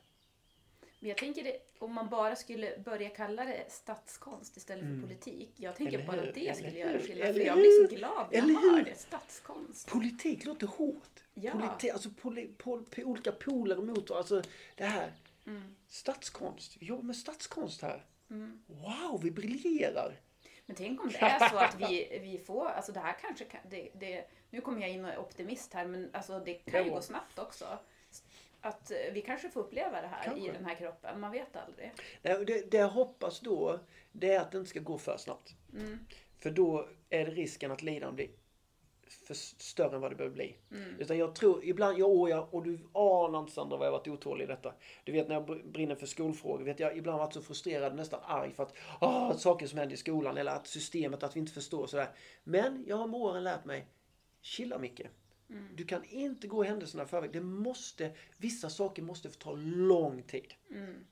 Men jag tänker det, om man bara skulle börja kalla det statskonst istället för politik. Jag tänker Mm. Eller bara hur? att det skulle göra skillnad. För jag blir så glad när jag hör det. Statskonst. Politik låter hårt. Ja. Politi, alltså poli, pol, po, olika poler varandra. Alltså det här. Mm. Statskonst. Vi jobbar med statskonst här. Mm. Wow, vi briljerar. Men tänk om det är så att vi, vi får, alltså det här kanske kan, det, det, nu kommer jag in och är optimist här men alltså det kan ju gå snabbt också. Att eh, vi kanske får uppleva det här Kanske. i den här kroppen, man vet aldrig. Nej, Det, det jag hoppas då, det är att det inte ska gå för snabbt. Mm. För då är det risken att lidandet blir för större än vad det behöver bli. Mm. Utan jag tror, ibland, ja, och, jag, och du anar inte Sandra vad jag varit otålig i detta. Du vet när jag br- brinner för skolfrågor, vet jag ibland varit så frustrerad, nästan arg för att, ah, saker som händer i skolan eller att systemet, att vi inte förstår sådär. Men jag har med åren lärt mig, chilla Micke. Mm. Du kan inte gå händelserna i förväg. Det måste, vissa saker måste få ta lång tid. Mm.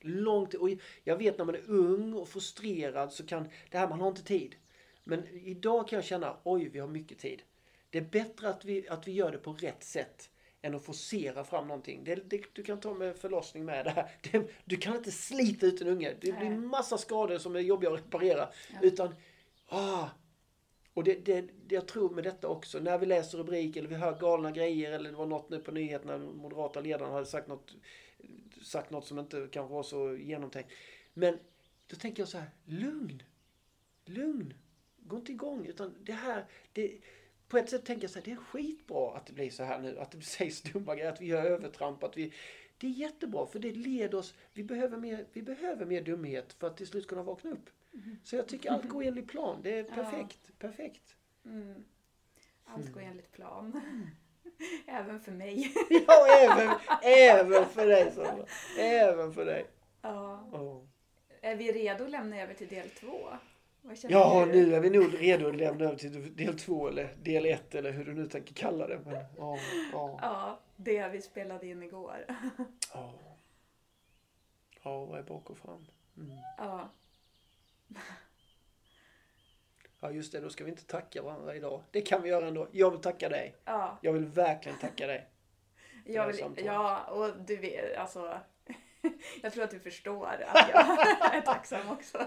Långt, och jag vet när man är ung och frustrerad så kan det här, man har inte tid. Men idag kan jag känna, oj vi har mycket tid. Det är bättre att vi, att vi gör det på rätt sätt än att forcera fram någonting. Det, det, du kan ta med förlossning med det här. Det, du kan inte slita ut en unge. Det blir massa skador som är jobbiga att reparera. Ja. Utan, ah. Och det, det, det jag tror med detta också, när vi läser rubriker eller vi hör galna grejer eller det var något nu på nyheterna, moderata ledaren hade sagt något, sagt något som inte kanske var så genomtänkt. Men då tänker jag så här, lugn. Lugn. Gå inte igång. Utan det här, det, på ett sätt tänker jag så här, det är skitbra att det blir så här nu. Att det sägs dumma grejer, att vi gör övertramp. Att vi, det är jättebra för det leder oss, vi behöver, mer, vi behöver mer dumhet för att till slut kunna vakna upp. Så jag tycker allt går enligt plan. Det är Ja. perfekt. Perfekt. Mm. Allt går enligt plan. Även för mig. Ja, även, även för dig Sandra. Även för dig. Ja. Åh. Är vi redo att lämna över till del två? Ja, du? nu är vi nog redo att lämna över till del två eller del ett eller hur du nu tänker kalla det. Men, ja, ja, Ja, det vi spelade in igår. ja. Ja, vad är bak och fram? Mm. Ja. Ja, just det. Då ska vi inte tacka varandra idag. Det kan vi göra ändå. Jag vill tacka dig. Ja, Jag vill verkligen tacka dig. jag vill, ja, och du vet, alltså. Jag tror att du förstår att jag är tacksam också.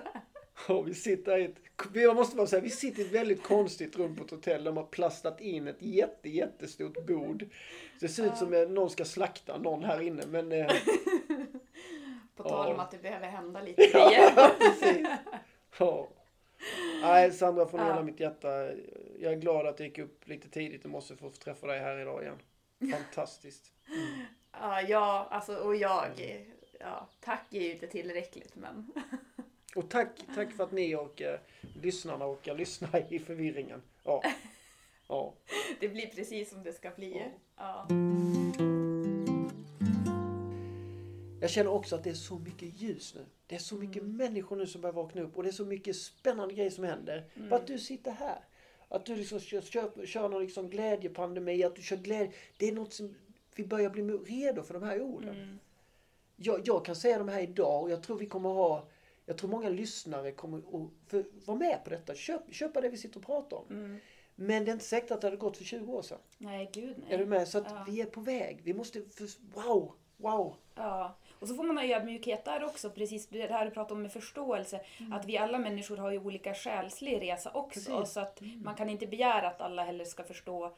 Och vi sitter i ett, jag måste bara säga, vi sitter i ett väldigt konstigt rum på ett hotell. De har plastat in ett jätte, jättestort bord. Det ser ut som att någon ska slakta någon här inne. Men eh, På tal om Ja. att det behöver hända lite grejer. ja, precis. Ja. Nej, Sandra från Ja. hela mitt hjärta. Jag är glad att jag gick upp lite tidigt och måste få träffa dig här idag igen. Fantastiskt. Ja, ja, alltså och jag. Ja, tack är ju inte tillräckligt men. Och tack, tack för att ni och eh, lyssnarna orkar lyssna i förvirringen. Ja. Ja. Det blir precis som det ska bli. Ja. Jag känner också att det är så mycket ljus nu. Det är så mycket människor nu som börjar vakna upp och det är så mycket spännande grejer som händer. För att du sitter här. Att du liksom kör, kör, kör någon liksom glädjepandemi, att du kör glädje. Det är något som vi börjar bli redo för de här orden. Jag, jag kan säga de här idag och jag tror vi kommer ha jag tror många lyssnare kommer att vara med på detta. Köp, köpa det vi sitter och pratar om. Mm. Men det är inte säkert att det hade gått för 20 år sedan. Nej, gud nej. Är du med? Så att Ja. vi är på väg. Vi måste... För, wow! Wow! Ja, och så får man ha ödmjukhet där också, precis det här du pratar om med förståelse. Att vi alla människor har ju olika själslig resa också. Precis. Så att man kan inte begära att alla heller ska förstå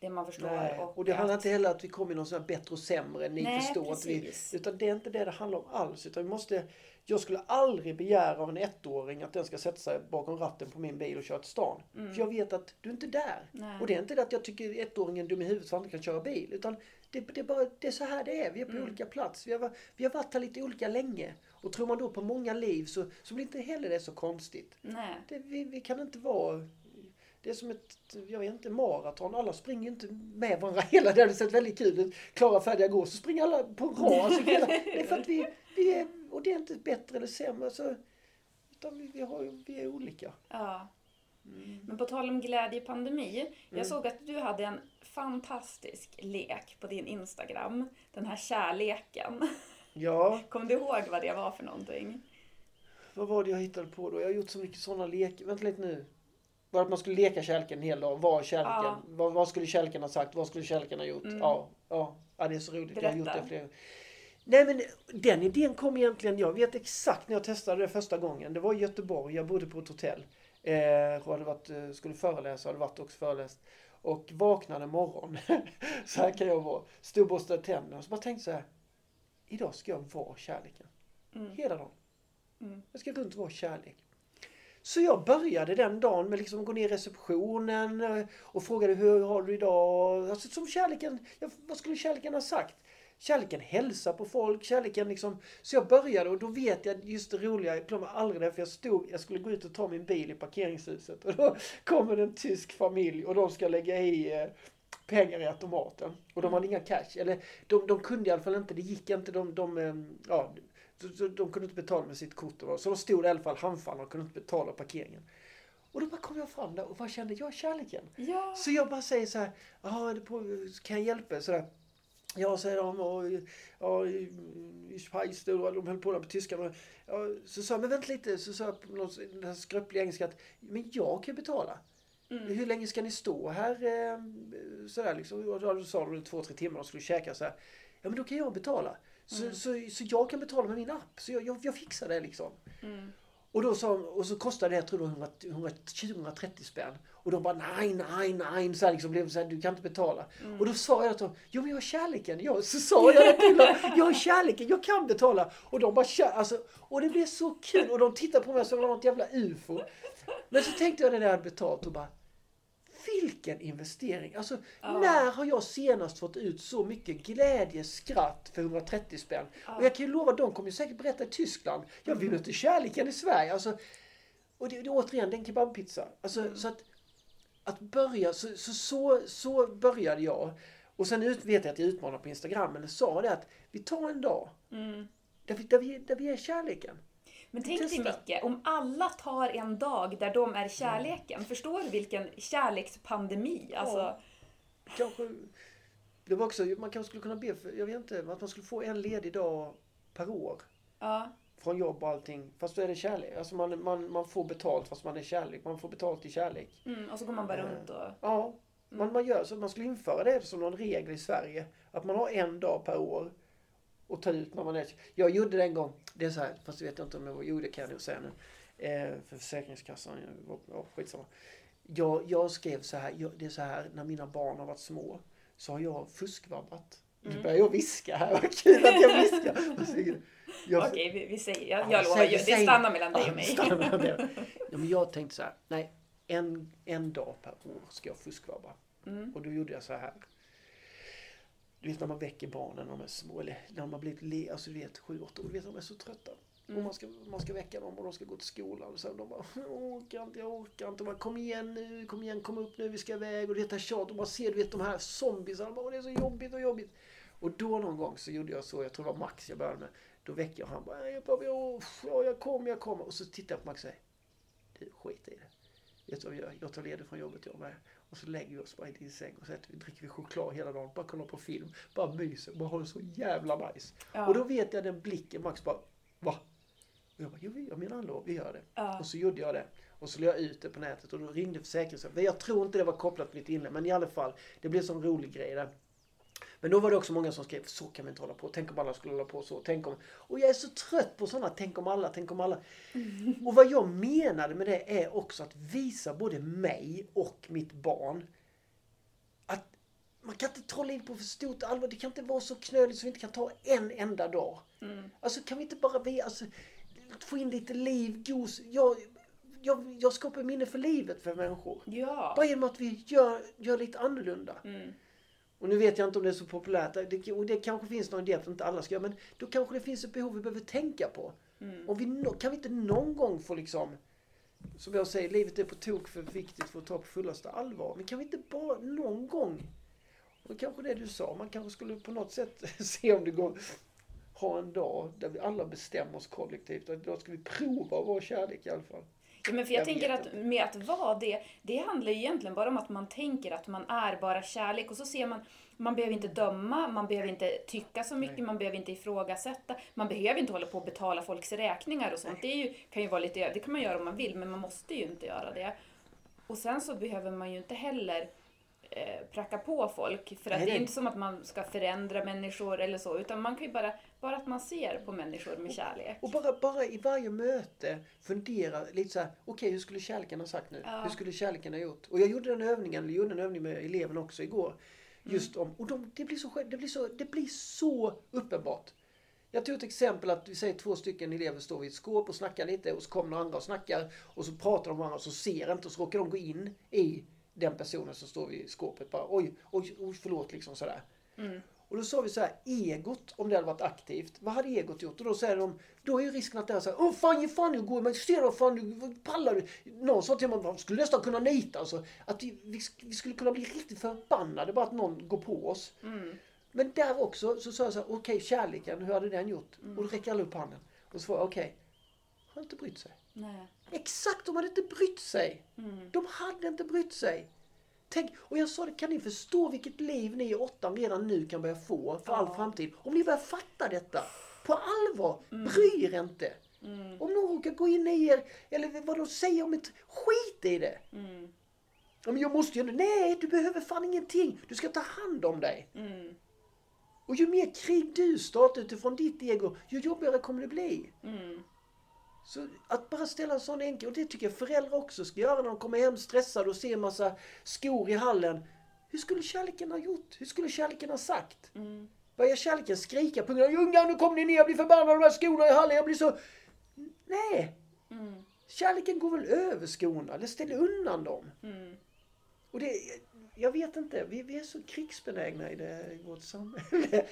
det man förstår. Nej. Och, Och det handlar inte heller att vi kommer i någon sån här bättre och sämre. Ni Nej, förstår att vi... precis. Utan det är inte det det handlar om alls. Utan vi måste... Jag skulle aldrig begära av en ettåring att den ska sätta sig bakom ratten på min bil och köra till stan. För jag vet att du är inte där. Mm. Nej. Och det är inte det att jag tycker ettåringen är dum i huvudet för att han inte kan köra bil. Utan det, det, är bara, det är så här det är. Vi är på Mm. olika plats. Vi har, vi har varit här lite olika länge. Och tror man då på många liv så, så blir inte heller det så konstigt. Nej. Det, vi, vi kan inte vara... Det är som ett, jag vet inte, maraton. Alla springer inte med varandra hela. Det hade sett väldigt kul ut. Klara, färdiga, gå. Så springer alla på en rad. Alltså hela, det är för att vi, vi är... Och det är inte bättre eller sämre. Så, utan vi, vi, har, vi är olika. Ja. Men på tal om glädje i pandemi. Mm. Jag såg att du hade en fantastisk lek på din Instagram. Den här kärleken. Ja, Kommer du ihåg vad det var för någonting? vad var det jag hittade på då? Jag har gjort så mycket sådana lekar. Vänta lite nu. Var att man skulle leka kärleken en hel dag? Vad är kärleken? Ja. Vad, vad skulle kärleken ha sagt? Vad skulle kärleken ha gjort? Mm. Ja, ja, ja, det är så roligt. Jag har gjort Berätta. det flera. Nej men den idén kom egentligen, jag vet exakt när jag testade det första gången. Det var i Göteborg, jag bodde på ett hotell. Eh, och hade varit, eh, skulle föreläsa, hade varit också föreläst. Och vaknade en morgon. så här kan jag vara. Stod och borstade tänderna och så bara tänkte så här. Idag ska jag vara kärleken. Mm. Hela dagen. Mm. Jag ska runt och vara kärlek. Så jag började den dagen med liksom att gå ner i receptionen eh, och frågade hur har du idag? Alltså som kärleken, vad skulle kärleken ha sagt? Kärleken hälsar på folk, kärleken liksom. Så jag började och då vet jag just det roliga, jag glömmer aldrig det för jag stod, jag skulle gå ut och ta min bil i parkeringshuset och då kommer en tysk familj och de ska lägga i eh, pengar i automaten. Och de hade inga cash, eller de, de kunde i alla fall inte, det gick inte, de, de eh, ja, så de kunde inte betala med sitt kort. och Så de stod i alla fall handfallna och kunde inte betala parkeringen. Och då bara kom jag fram där och vad kände jag? Kärleken. Ja. Så jag bara säger så här, "Ja, är det på, kan jag hjälpa er?" Ja, säger de. Och, ja, ich weiß, och de höll på där på tyska. Men, ja, så sa jag, men vänta lite. Så sa jag på någon den här skröpliga engelska att, men jag kan betala. Hur länge ska ni stå här? Eh, sådär liksom. Och då sa de två, tre timmar och skulle käka så här. Ja, men då kan jag betala. Så, så, så jag kan betala med min app. Så jag, jag, jag fixar det liksom. Och, då sa, och så kostade det, jag tror det var 100, 130 spänn. Och de bara nej, nej, nej. Så här liksom blev så här, du kan inte betala. Och då sa jag till dem, jo men jag har kärleken. Jag, så sa jag det till dem, jag har kärleken, jag kan betala. Och de bara, alltså, och det blev så kul. Och de tittade på mig som något jävla ufo. Men så tänkte jag när jag hade betalt och bara, vilken investering! Alltså, när har jag senast fått ut så mycket glädje, skratt för 130 spänn? Och jag kan ju lova, de kommer ju säkert berätta i Tyskland. Jag vill inte kärleken i Sverige. Alltså, och det, det återigen, det är en kebabpizza. Alltså, så att, att börja, så, så, så, så började jag. Och sen ut, vet jag att jag utmanade på Instagram, eller sa det att vi tar en dag. Där, vi, där, vi, där vi är kärleken. Men tänk dig. Micke, om alla tar en dag där de är kärleken. Förstår du vilken kärlekspandemi? Alltså, Ja. Kanske, det var också, man kanske skulle kunna be för, jag vet inte, att man skulle få en ledig dag per år. ja. Från jobb och allting. Fast då är det kärlek. Alltså man, man, man får betalt fast man är kärlek. Man får betalt i kärlek. Mm, och så går man bara runt och... Ja, man, man gör så. Man skulle införa det som någon regel i Sverige. Att man har en dag per år. Och tar ut när man är... Jag gjorde det en gång. Det är så här, fast det vet jag inte om jag Jo, det kan jag nog säga nu. Eh, för Försäkringskassan. Ja, ja, skitsamma. Jag, jag skrev så här. Jag, det är så här, när mina barn har varit små. Så har jag fuskvabbat. Nu börjar jag viska här. Vad kul att jag viskar. Jag- Okej, vi, vi säger, jag, Ja, jag lovar, säg- det stannar mellan dig Ja, och mig. stannar mellan dig. Ja, men jag tänkte så här, nej, en, en dag per år ska jag fuskvabba. Mm. Och då gjorde jag så här. Du vet när man väcker barnen när de är små, eller när de har blivit le, alltså du vet sju, åtta år, du vet de är så trötta. Mm. Och man ska, man ska väcka dem och de ska gå till skolan och så de bara, jag orkar inte, jag orkar inte. Och man, kom igen nu, kom igen, kom upp nu, vi ska iväg. Och det här tjat, och man ser du vet de här zombiesarna, bara, "Åh, det är så jobbigt och jobbigt. Och då någon gång så gjorde jag så, jag tror det var Max jag började med. Då väcker jag han bara, "Nej, pappa, jag, ja, jag kommer, jag kommer. Och så tittar jag på Max och säger, du skit i det. Vet du vad vi gör? Jag tar ledigt från jobbet jag med. Och så lägger vi oss bara i din säng och så vi, dricker vi choklad hela dagen. Bara kollar på film. Bara myser. Bara har det så jävla nice. Ja. Och då vet jag den blicken Max bara, va? Och jag bara, jo jag menar allvar, vi gör det. Ja. Och så gjorde jag det. Och så la jag ut det på nätet och då ringde Försäkringskassan. Jag tror inte det var kopplat till mitt inlägg, men i alla fall. Det blev en sån rolig grej där. Men då var det också många som skrev, så kan vi inte hålla på. Tänk om alla skulle hålla på så. Tänk om... Och jag är så trött på sådana, tänk om alla, tänk om alla. Och vad jag menade med det är också att visa både mig och mitt barn att man kan inte trolla in på för stort allvar. Det kan inte vara så knöligt så vi inte kan ta en enda dag. Alltså kan vi inte bara vi, alltså, få in lite liv, gos. Jag, jag, jag skapar minne för livet för människor. Ja. Bara genom att vi gör, gör lite annorlunda. Mm. Och nu vet jag inte om det är så populärt. Det, och det kanske finns någon idé att inte alla ska göra. Men då kanske det finns ett behov vi behöver tänka på. Mm. Och vi, kan vi inte någon gång få liksom... Som jag säger, livet är på tok för viktigt för att ta på fullaste allvar. Men kan vi inte bara någon gång... Och kanske det du sa, man kanske skulle på något sätt se om det går... Ha en dag där vi alla bestämmer oss kollektivt. Och då ska vi prova att vara kärlek i alla fall. Ja, men för jag, Jag tänker att med att vara det, det handlar ju egentligen bara om att man tänker att man är bara kärlek och så ser man, man behöver inte döma, man behöver inte tycka så mycket, man behöver inte ifrågasätta, man behöver inte hålla på och betala folks räkningar och sånt. Det är ju, kan ju vara lite, det kan man göra om man vill, men man måste ju inte göra det. Och sen så behöver man ju inte heller eh, pracka på folk, för att Nej, det är nej. inte som att man ska förändra människor eller så, utan man kan ju bara, bara att man ser på människor med kärlek. Och bara, bara i varje möte fundera lite så här, okej hur skulle kärleken ha sagt nu? Ja. Hur skulle kärleken ha gjort? Och jag gjorde den övningen, eller gjorde en övning med eleverna också igår. Just om, och de, det, blir så, det, blir så, det blir så uppenbart. Jag tog ett exempel att vi säger två stycken elever står vid ett skåp och snackar lite och så kommer några andra och snackar och så pratar de med varandra och så ser inte och så råkar de gå in i den personen som står vid skåpet bara oj, oj, oj förlåt liksom sådär. Och då sa vi så här, egot, om det hade varit aktivt, vad hade egot gjort? Och då säger de, då är ju risken att det är så här, åh fan ge fan nu går men ser du fan pallar du? Någon sa till mig man skulle nästan kunna nita alltså. Att vi, vi, vi skulle kunna bli riktigt förbannade bara att någon går på oss. Men där också så sa jag så här, okej kärleken, hur hade den gjort? Och då räcker alla upp handen. Och så var jag, okej, har inte brytt sig. Nej. Exakt, de hade inte brytt sig. De hade inte brytt sig. Tänk, och jag sa det, kan ni förstå vilket liv ni i åttan redan nu kan börja få för all Ja. framtid? Om ni börjar fatta detta på allvar, Mm. bry er inte. Om någon råkar gå in i er, eller vad de säger om ett, skit i det. Mm. Men jag måste ju, nej du behöver fan ingenting. Du ska ta hand om dig. Mm. Och ju mer krig du startar utifrån ditt ego, ju jobbigare kommer det bli. Mm. Så att bara ställa en sån enkel, och det tycker jag föräldrar också ska göra när de kommer hem stressade och ser en massa skor i hallen. Hur skulle kärleken ha gjort? Hur skulle kärleken ha sagt? Mm. Börjar kärleken skrika på ungarna, ungar nu kommer ni ner, jag blir förbannad av de här skorna i hallen, jag blir så... Nej! Mm. Kärleken går väl över skorna, eller ställer undan dem. Mm. Och det, jag vet inte, vi, vi är så krigsbenägna i, det, i vårt samhälle.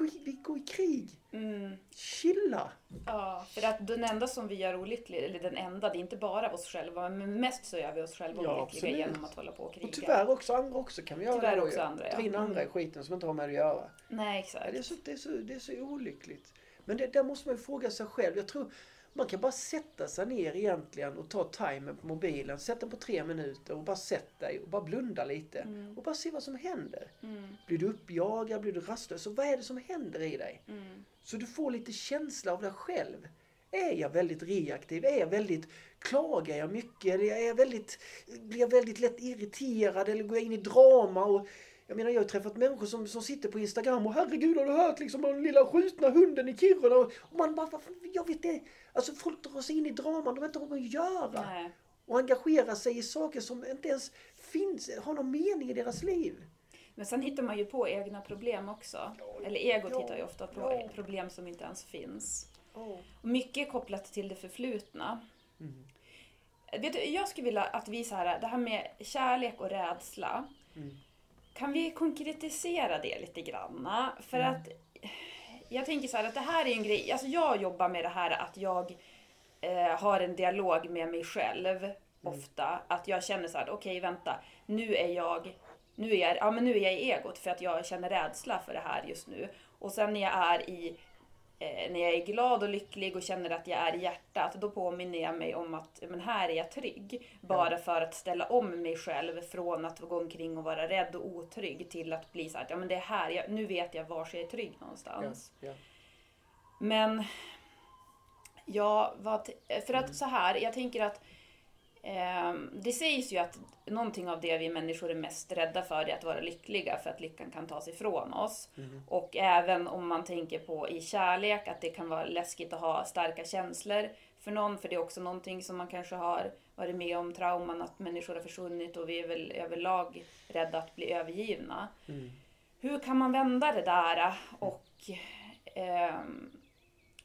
Vi- Vi går i krig. Mm. Chilla. Ja, för att den enda som vi gör olycklig, eller den enda, det är inte bara oss själva, men mest så gör vi oss själva Ja, olyckliga absolut. genom att hålla på och kriga. Och tyvärr också andra också kan vi göra Tyvärr det också andra, ja. In andra i Mm. skiten som inte har med att göra. Nej, Ja, exakt. det, är så, det, är så, det är så olyckligt. Men det, där måste man ju fråga sig själv. Jag tror man kan bara sätta sig ner egentligen och ta timern på mobilen. Sätt den på tre minuter och bara sätt dig och bara blunda lite. Mm. Och bara se vad som händer. Mm. Blir du uppjagad? Blir du rastlös? Så vad är det som händer i dig? Mm. Så du får lite känsla av dig själv. Är jag väldigt reaktiv? Är jag väldigt... Klagar jag mycket? Är jag väldigt, blir jag väldigt lätt irriterad? Eller går jag in i drama? Och, jag menar jag har träffat människor som, som sitter på Instagram och herregud har du hört liksom om den lilla skjutna hunden i Kiruna? Och man bara, "Vad jag vet det. Alltså folk drar sig in i draman de inte har med att göra. Nej. Och engagerar sig i saker som inte ens finns, har någon mening i deras liv. Men sen hittar man ju på egna problem också. Eller egot ja, hittar ju ofta på ja. problem som inte ens finns. Oh. Och mycket är kopplat till det förflutna. Mm. Vet du, jag skulle vilja att vi så här, det här med kärlek och rädsla. Mm. Kan vi konkretisera det lite granna? För Mm. att jag tänker så här att det här är en grej, alltså jag jobbar med det här att jag eh, har en dialog med mig själv Mm. ofta. Att jag känner så här, okej vänta, nu är jag nu är, jag, ja, men nu är jag i egot för att jag känner rädsla för det här just nu. Och sen när jag är i eh, när jag är glad och lycklig och känner att jag är i hjärtat, då påminner jag mig om att men här är jag trygg. Bara för att ställa om mig själv från att gå omkring och vara rädd och otrygg till att bli så här, ja men det är här, jag, nu vet jag var jag är trygg Ja, någonstans. ja. Men, ja, vad, för att så här, jag tänker att det sägs ju att någonting av det vi människor är mest rädda för är att vara lyckliga för att lyckan kan tas ifrån oss. Och även om man tänker på i kärlek att det kan vara läskigt att ha starka känslor för någon, för det är också någonting som man kanske har varit med om, trauman att människor har försvunnit och vi är väl överlag rädda att bli övergivna. Mm. Hur kan man vända det där och ehm,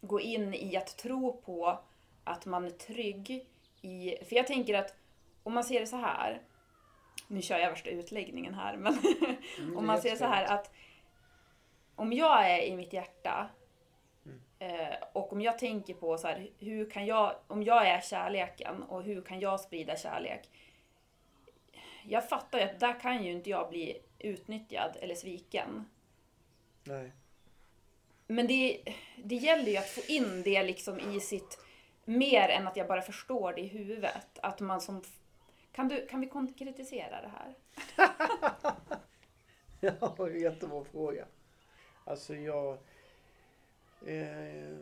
gå in i att tro på att man är trygg i... För jag tänker att om man ser det så här. Nu kör jag värsta utläggningen här men Mm, om man ser så här att om jag är i mitt hjärta Mm. eh, och om jag tänker på så här, hur kan jag, om jag är kärleken och hur kan jag sprida kärlek? Jag fattar ju att där kan ju inte jag bli utnyttjad eller sviken. Nej. Men det, det gäller ju att få in det liksom i sitt, mer än att jag bara förstår det i huvudet. Att man som, kan, du, kan vi konkretisera det här? Ja, jättebra fråga. Alltså jag... Eh,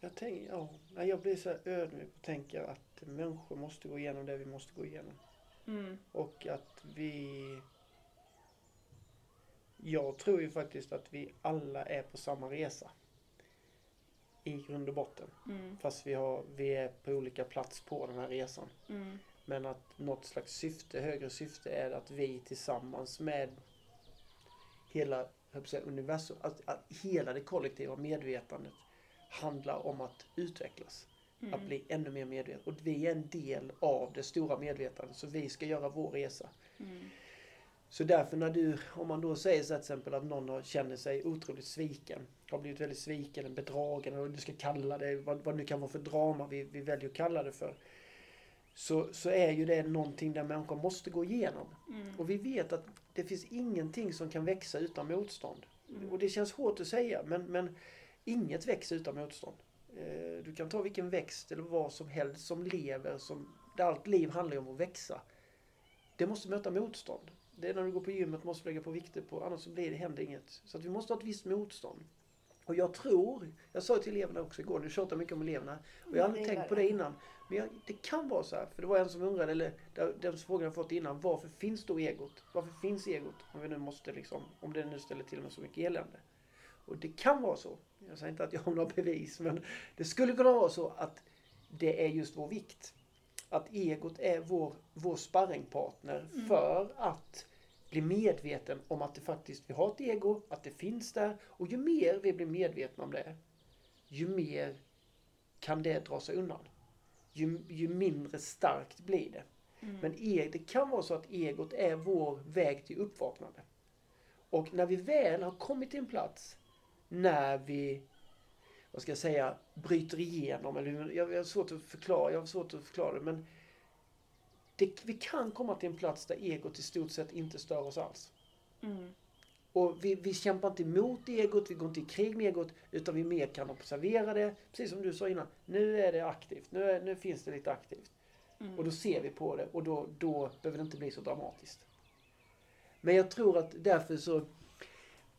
jag tänker, ja, jag blir så ödmjuk och tänker att människor måste gå igenom det vi måste gå igenom. Mm, Och att vi... Jag tror ju faktiskt att vi alla är på samma resa. I grund och botten. mm, Fast vi, har, vi är på olika plats på den här resan. mm, Men att något slags syfte, högre syfte är att vi tillsammans med hela att säga, universum, att, att hela det kollektiva medvetandet handlar om att utvecklas. Att mm, bli ännu mer medveten. Och vi är en del av det stora medvetandet. Så vi ska göra vår resa. mm, Så därför när du, om man då säger så här till exempel att någon känner sig otroligt sviken. Har blivit väldigt sviken, eller bedragen, eller vad du ska kalla det, vad, vad det nu kan vara för drama vi, vi väljer att kalla det för. Så, så är ju det någonting där människor måste gå igenom. mm, Och vi vet att det finns ingenting som kan växa utan motstånd. Mm. Och det känns hårt att säga men, men inget växer utan motstånd. Eh, Du kan ta vilken växt eller vad som helst som lever, som, där allt liv handlar om att växa. det måste möta motstånd. Det är när du går på gymmet måste du lägga på vikter på, annars så blir det, händer inget. Så att vi måste ha ett visst motstånd. Och jag tror, jag sa till eleverna också igår, nu tjatar mycket om eleverna. Och jag har aldrig är tänkt på det. innan. Men jag, det kan vara så här, för det var en som undrade, eller den frågan jag fått innan, varför finns då egot? Varför finns egot? Om vi nu måste liksom, om det nu ställer till med så mycket elände. Och det kan vara så. Jag säger inte att jag har några bevis, men det skulle kunna vara så att det är just vår vikt. Att egot är vår, vår sparringpartner för att bli medveten om att det faktiskt, vi har ett ego, att det finns där. Och ju mer vi blir medvetna om det, ju mer kan det dra sig undan. Ju, ju mindre starkt blir det. Men e, det kan vara så att egot är vår väg till uppvaknande. Och när vi väl har kommit till en plats när vi, vad ska jag säga, bryter igenom, eller jag har svårt att förklara, jag har svårt att förklara det, men det, vi kan komma till en plats där egot i stort sett inte stör oss alls. Mm. Och vi, vi kämpar inte emot egot, vi går inte i krig med egot, utan vi mer kan observera det. Precis som du sa innan, nu är det aktivt, nu, är, nu finns det lite aktivt. Och då ser vi på det och då, då behöver det inte bli så dramatiskt. Men jag tror att därför så,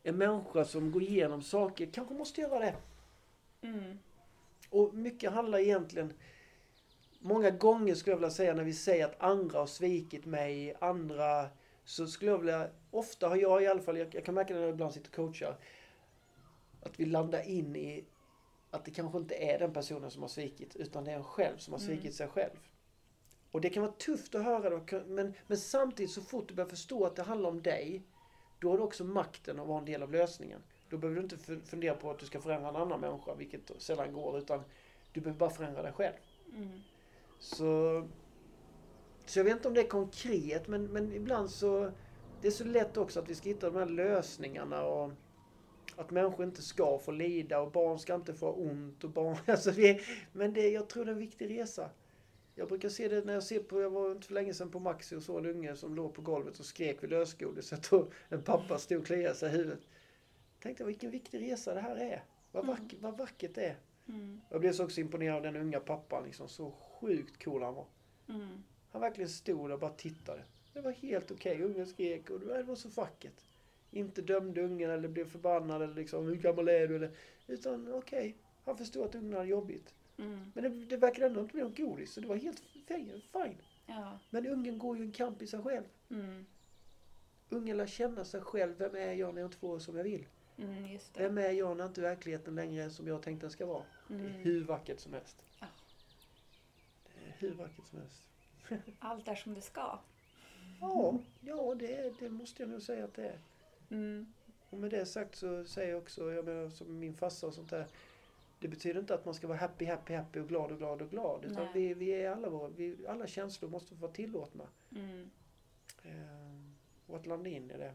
en människa som går igenom saker kanske måste göra det. Mm. Och mycket handlar egentligen, många gånger skulle jag vilja säga när vi säger att andra har svikit mig, andra, så skulle jag vilja, ofta har jag i alla fall, jag, jag kan märka det när jag ibland sitter och coachar, att vi landar in i att det kanske inte är den personen som har svikit, utan det är en själv som har svikit sig själv. Och det kan vara tufft att höra då, men, men samtidigt så fort du börjar förstå att det handlar om dig, då har du också makten att vara en del av lösningen. Då behöver du inte fu- fundera på att du ska förändra en annan människa, vilket sällan går, utan du behöver bara förändra dig själv. Mm. Så, så jag vet inte om det är konkret, men, men ibland så... Det är så lätt också att vi ska hitta de här lösningarna och att människor inte ska få lida och barn ska inte få ont och barn... Alltså vi, men det, jag tror det är en viktig resa. Jag brukar se det när jag ser på, jag var inte för länge sedan på Maxi och såg en unge som låg på golvet och skrek vid lösgodiset och en pappa stod och kliade sig i huvudet. Tänkte vilken viktig resa det här är. Vad, vack, vad vackert det är. Mm. Jag blev så också imponerad av den unga pappan. Liksom, så sjukt cool han var. Mm. Han verkligen stod där och bara tittade. Det var helt okej. Ungen skrek och det var så vackert. Inte dömde ungen eller blev förbannad eller liksom hur gammal är du? Eller, utan okej, han förstod att ungen hade jobbigt. Mm. Men det, det verkade ändå inte bli något godis så det var helt fine. Ja. Men ungen går ju en kamp i sig själv. Mm. Ungen lär känna sig själv. Vem är jag när jag inte får som jag vill? Mm. Vem är jag när inte verkligheten längre är som jag tänkte den ska vara? Det är Mm. hur vackert som helst. Hur vackert som helst. Allt är som det ska. Ja, ja det, det måste jag nog säga att det är. Mm. Och med det sagt så säger jag också, jag menar som min farsa och sånt där. Det betyder inte att man ska vara happy, happy, happy och glad och glad och glad. Utan Nej. vi, vi är alla våra, vi, alla känslor måste vara tillåtna. Mm. Eh, och att landa in i det.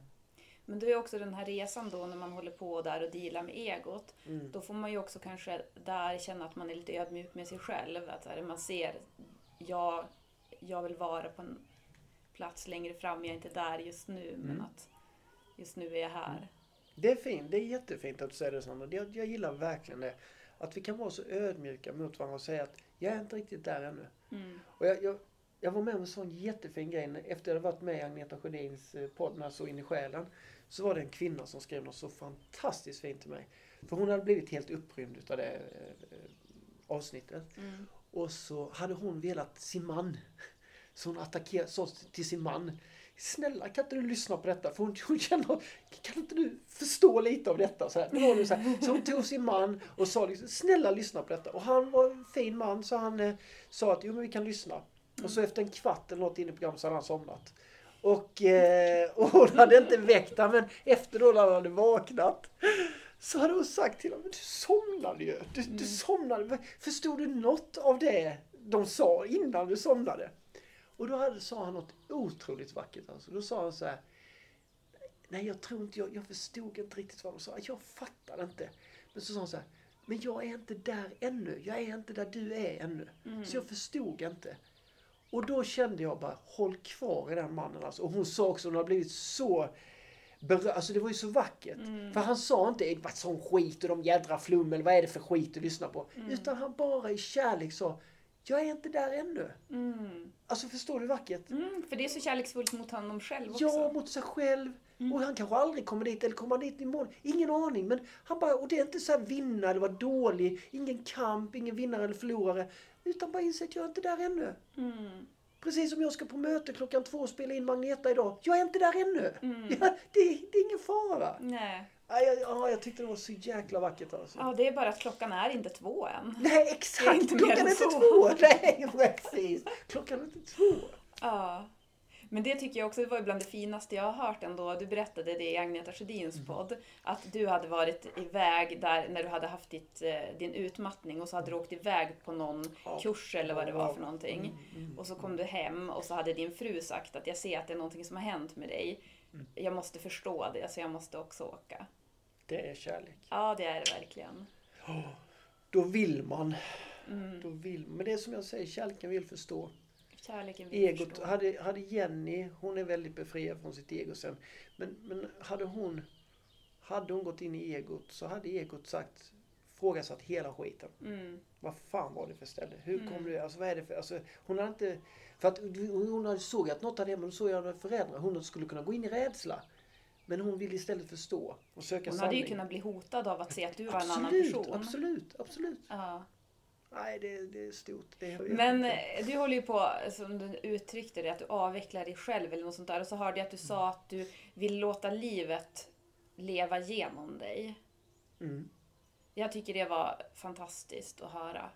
Men det är också den här resan då när man håller på där och dealar med egot. Mm. Då får man ju också kanske där känna att man är lite ödmjuk med sig själv. Att man ser, jag, jag vill vara på en plats längre fram, jag är inte där just nu. Men Mm. att just nu är jag här. Det är fint, det är jättefint att du säger det Sandra. Jag, jag gillar verkligen det. Att vi kan vara så ödmjuka mot varandra och säga att jag är inte riktigt där ännu. Mm. Och jag, jag, jag var med om en sån jättefin grej efter jag hade varit med i Agneta Sjödins eh, podd när Så in i själen. Så var det en kvinna som skrev något så fantastiskt fint till mig. För hon hade blivit helt upprymd utav det eh, eh, avsnittet. Mm. Och så hade hon velat sin man. Så hon attackerade, sa till sin man. Snälla kan inte du lyssna på detta? För hon, hon känner, kan inte du förstå lite av detta? Så, här, var så, här. så hon tog sin man och sa liksom, snälla lyssna på detta. Och han var en fin man så han eh, sa att jo men vi kan lyssna. Och så efter en kvart eller något in i programmet så hade han somnat. Och, eh, och hon hade inte väckt honom men efter då när han hade vaknat så hade hon sagt till honom, du somnade ju. Du, du somnade. Förstod du något av det de sa innan du somnade? Och då hade, sa han något otroligt vackert. Alltså. Då sa han så här. Nej, jag tror inte, jag, jag förstod inte riktigt vad de sa. Jag fattar inte. Men så sa han så här. Men jag är inte där ännu. Jag är inte där du är ännu. Så jag förstod inte. Och då kände jag bara, håll kvar i den mannen alltså. Och hon sa också, hon har blivit så. Alltså det var ju så vackert. För han sa inte, vad sån skit och de jädra flum eller vad är det för skit du lyssnar på. Utan han bara i kärlek sa, Jag är inte där ännu. Mm. Alltså förstår du hur vackert? Mm, för det är så kärleksfullt mot honom själv också. Ja, mot sig själv. Och han kanske aldrig kommer dit, eller kommer han dit imorgon? Ingen aning. Men han bara, och det är inte så här vinna eller vara dålig. Ingen kamp, ingen vinnare eller förlorare. Utan bara inse att jag är inte där ännu. Mm. Precis som jag ska på möte klockan två och spela in Magneta idag. Jag är inte där ännu. Mm. Ja, det, det är ingen fara. Nej. Ja, jag, ja, jag tyckte det var så jäkla vackert alltså. Ja, det är bara att klockan är inte två än. Nej, är exakt! inte mer klockan är inte två! Nej, precis! Klockan är inte två. Ja. Men det tycker jag också var bland det finaste jag har hört ändå. Du berättade det i Agneta Sjödins Mm. podd. Att du hade varit iväg där när du hade haft ditt, eh, din utmattning och så hade du åkt iväg på någon Ja. kurs eller vad det var för någonting. Mm, mm. Och så kom du hem och så hade din fru sagt att jag ser att det är någonting som har hänt med dig. Mm. Jag måste förstå det så jag måste också åka. Det är kärlek. Ja, det är det verkligen. Då vill man. Mm. Då vill Men det är som jag säger, kärleken vill förstå. Kärleken Egot, hade, hade Jenny, hon är väldigt befriad från sitt ego sen. Men, men hade hon hade hon gått in i egot så hade egot sagt frågasatt hela skiten. Mm. Vad fan var det för ställe? Hur kom Mm. du? Alltså vad är det för... Alltså, hon hade inte... För att hon hade såg att något hade hänt, men då såg jag att föräldrar. Hon skulle kunna gå in i rädsla. Men hon ville istället förstå och söka Hon sanning. hade ju kunnat bli hotad av att se att du var en annan absolut, person. absolut, absolut. Ja. Nej, det, det är stort. Det Men eh, du håller ju på, som du uttryckte det, att du avvecklar dig själv eller något sånt där. Och så hörde jag att du sa att du vill låta livet leva genom dig. Mm. Jag tycker det var fantastiskt att höra.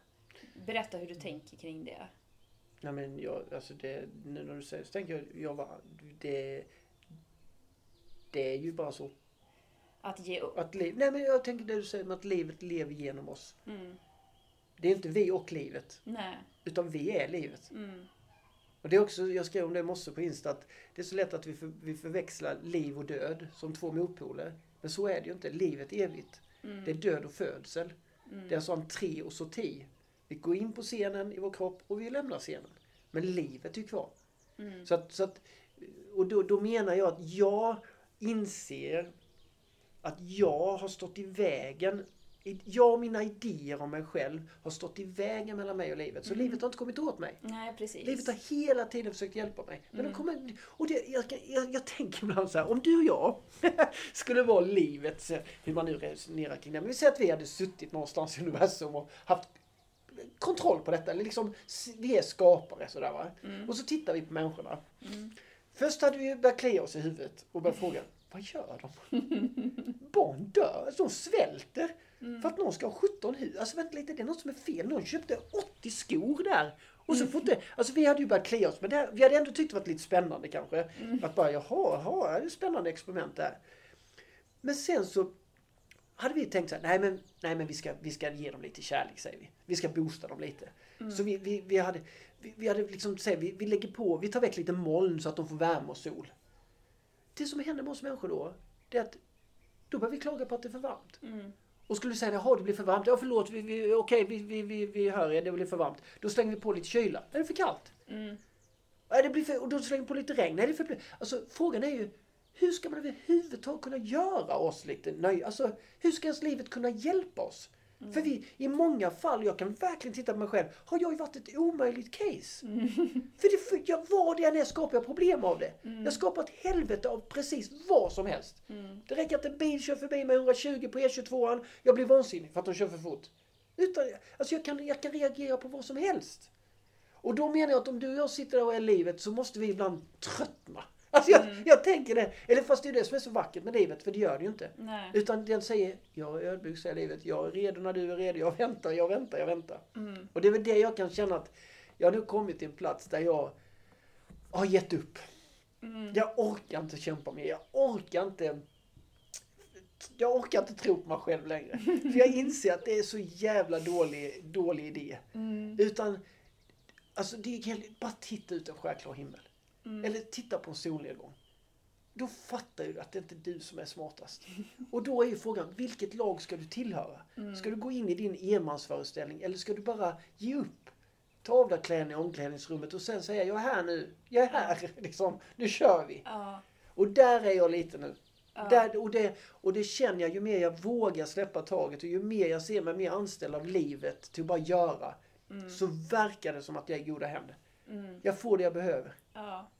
Berätta hur du tänker kring det. Nej men jag, alltså det, nu när du säger så tänker jag, jag bara, det, det är ju bara så. Att ge upp. Att liv, nej men jag tänker det du säger med att livet lever genom oss. Mm. Det är inte vi och livet, Nej. utan vi är livet. Mm. Och det är också, jag skrev om det i morse på Insta, att det är så lätt att vi, för, vi förväxlar liv och död som två motpoler. Men så är det ju inte. Livet är evigt. Mm. Det är död och födsel. Mm. Det är alltså entré och sorti. Vi går in på scenen i vår kropp och vi lämnar scenen. Men livet är ju kvar. Mm. Så att, så att, och då, då menar jag att jag inser att jag har stått i vägen. Jag och mina idéer om mig själv har stått i vägen mellan mig och livet. Så Mm. livet har inte kommit åt mig. Nej, precis. Livet har hela tiden försökt hjälpa mig. Men Mm. kommer, och det, jag, jag, jag tänker ibland så här, om du och jag skulle vara livet, så hur man nu resonerar kring det. Men vi säger att vi hade suttit någonstans i universum och haft kontroll på detta. Liksom, vi är skapare sådär va. Mm. Och så tittar vi på människorna. Mm. Först hade vi börjat klia oss i huvudet och börjat fråga, vad gör de? Barn dör, de svälter. Mm. För att någon ska ha 17 hus. Alltså vänta lite, det är något som är fel. Någon köpte 80 skor där. Och så får inte, alltså vi hade ju börjat klia oss, men det, här- vi hade ändå tyckt det var lite spännande kanske. Att bara, jaha, jaha, det är ett spännande experiment där. Men sen så hade vi tänkt så här, nej men, nej, men vi, ska, vi ska ge dem lite kärlek säger vi. Vi ska boosta dem lite. Så vi, vi, vi hade, vi, vi hade liksom, säg, vi, vi lägger på, vi tar väck lite moln så att de får värme och sol. Det som händer med oss människor då, det är att då börjar vi klaga på att det är för varmt. Mm. Och skulle säga, jaha det blir för varmt. Ja förlåt, vi, vi, okej vi, vi, vi, vi hör er, det blir för varmt. Då slänger vi på lite kyla. Är det för kallt? Mm. Nej, det blir för, och då slänger vi på lite regn. Nej, det är för, alltså frågan är ju, hur ska man överhuvudtaget kunna göra oss lite nöjda? Alltså, hur ska ens livet kunna hjälpa oss? För vi, i många fall, jag kan verkligen titta på mig själv, har jag ju varit ett omöjligt case. För, det, för jag, vad det än är skapar jag problem av det. Jag skapar ett helvete av precis vad som helst. Mm. Det räcker att en bil kör förbi med 120 på E22, jag blir vansinnig för att de kör för fort. Utan, alltså jag, kan, jag kan reagera på vad som helst. Och då menar jag att om du och jag sitter där och är livet så måste vi ibland tröttna. Alltså jag, jag tänker det. Eller fast det är det som är så vackert med livet, för det gör det ju inte. Nej. Utan den säger, jag är ödmjuk säger livet, jag är redo när du är redo, jag väntar, jag väntar, jag väntar. Mm. Och det är väl det jag kan känna att jag har nu kommit till en plats där jag har gett upp. Mm. Jag orkar inte kämpa mer, jag orkar inte jag orkar inte tro på mig själv längre. För jag inser att det är så jävla dålig, dålig idé. Mm. Utan, alltså det är bara titta ut en skärklar himmel. Mm. Eller titta på en solnedgång. Då fattar du att det inte är du som är smartast. Och då är ju frågan, vilket lag ska du tillhöra? Mm. Ska du gå in i din enmansföreställning eller ska du bara ge upp? Ta av dig kläderna i omklädningsrummet och sen säga, jag är här nu. Jag är här, liksom. Nu kör vi. Ja. Och där är jag lite nu. Ja. Där, och, det, och det känner jag, ju mer jag vågar släppa taget och ju mer jag ser mig mer anställd av livet till att bara göra. så verkar det som att jag är i goda händer. Mm. Jag får det jag behöver. Ja.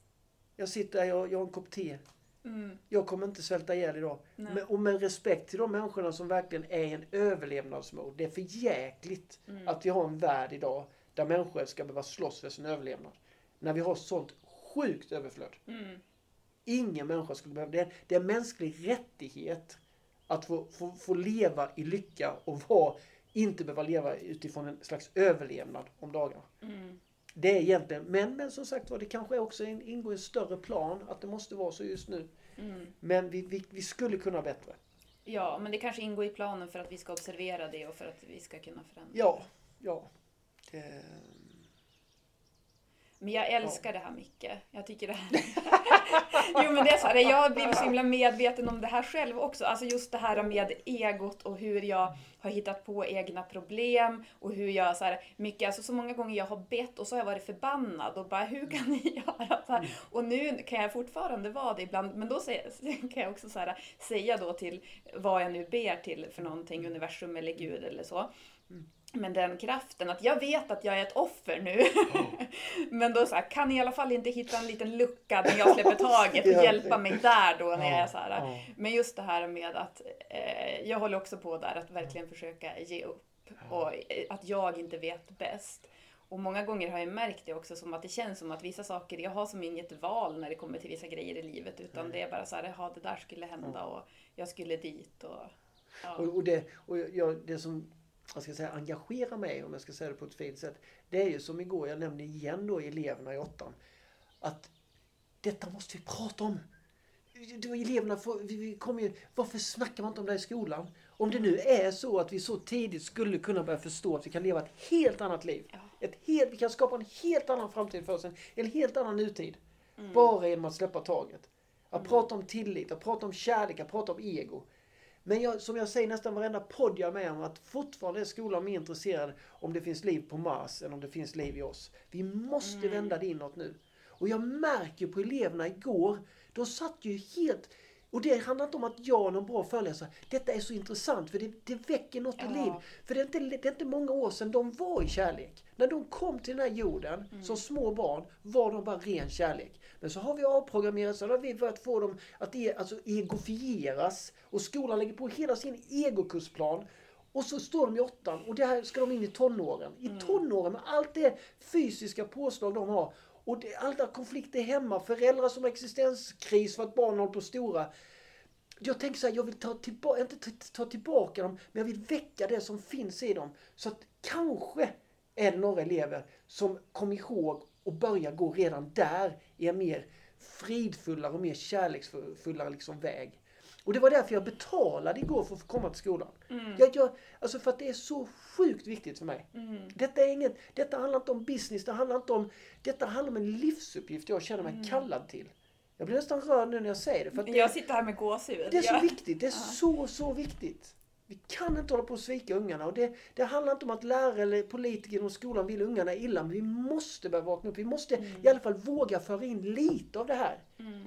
Jag sitter här, jag, jag har en kopp te. Mm. Jag kommer inte svälta ihjäl idag. Men, och med respekt till de människorna som verkligen är i en överlevnadsmode. Det är för jäkligt Mm. att vi har en värld idag där människor ska behöva slåss för sin överlevnad. När vi har sånt sjukt överflöd. Mm. Ingen människa skulle behöva det. Det är en mänsklig rättighet att få, få, få leva i lycka och vara, inte behöva leva utifrån en slags överlevnad om dagarna. Mm. Det är egentligen, men, men som sagt var, det kanske också in- ingår i en större plan att det måste vara så just nu. Mm. Men vi, vi, vi skulle kunna bättre. Ja, men det kanske ingår i planen för att vi ska observera det och för att vi ska kunna förändra. Ja, ja. Eh, Men jag älskar det här mycket. Jag tycker det här... jo men det är så här, jag har blivit så himla medveten om det här själv också. Alltså just det här med egot och hur jag har hittat på egna problem och hur jag så här, mycket, alltså så många gånger jag har bett och så har jag varit förbannad och bara hur kan ni göra så här? Och nu kan jag fortfarande vara det ibland, men då kan jag också så här, säga då till vad jag nu ber till för någonting, universum eller gud eller så. Men den kraften, att jag vet att jag är ett offer nu. Men då så här, kan i alla fall inte hitta en liten lucka när jag släpper taget och hjälpa mig där då när jag är så här. ja. Men just det här med att eh, jag håller också på där att verkligen försöka ge upp och eh, att jag inte vet bäst. Och många gånger har jag märkt det också som att det känns som att vissa saker, jag har som inget val när det kommer till vissa grejer i livet utan det är bara så här, jaha det där skulle hända och jag skulle dit och ja. Och, och, det, och jag, det som jag ska säga, engagerar mig, om jag ska säga det på ett fint sätt, det är ju som igår, jag nämnde igen då eleverna i åttan, att detta måste vi prata om. Då eleverna får, vi, vi kommer ju, varför snackar man inte om det här i skolan? Om det nu är så att vi så tidigt skulle kunna börja förstå att vi kan leva ett helt annat liv. Ett helt, vi kan skapa en helt annan framtid för oss, en, en helt annan nutid. Mm. Bara genom att släppa taget. Att prata om tillit, att prata om kärlek, att prata om ego. Men jag, som jag säger nästan varenda podd jag är med om att fortfarande är skolan mer intresserad om det finns liv på Mars än om det finns liv i oss. Vi måste Mm. vända det inåt nu. Och jag märker på eleverna igår, de satt ju helt... Och det handlar inte om att jag är någon bra föreläsare. Detta är så intressant för det, det väcker något i Ja. liv. För det är, inte, det är inte många år sedan de var i kärlek. När de kom till den här jorden Mm. som små barn var de bara ren kärlek. Men så har vi avprogrammerat, så har vi börjat få dem att e, alltså egofieras. Och skolan lägger på hela sin egokursplan. Och så står de i åttan och där ska de in i tonåren. I tonåren med allt det fysiska påslag de har. Och det, alla konflikter hemma, föräldrar som har existenskris för att barnen håller på att stora. Jag tänker så här, jag vill ta tillbaka, inte ta, ta tillbaka dem, men jag vill väcka det som finns i dem. Så att kanske är det några elever som kommer ihåg och börjar gå redan där i en mer fridfullare och mer kärleksfullare liksom väg. Och det var därför jag betalade igår för att få komma till skolan. Jag, jag, alltså för att det är så sjukt viktigt för mig. Detta, är inget, detta handlar inte om business, det handlar inte om... Detta handlar om en livsuppgift jag känner mig kallad till. Jag blir nästan rörd nu när jag säger det. För det, Jag sitter här med gåshud. det är så viktigt. Det är så, så viktigt. Vi kan inte hålla på och svika ungarna. Och det, det handlar inte om att lärare eller politiker inom skolan vill ungarna illa. Men vi måste börja vakna upp. Vi måste i alla fall våga föra in lite av det här.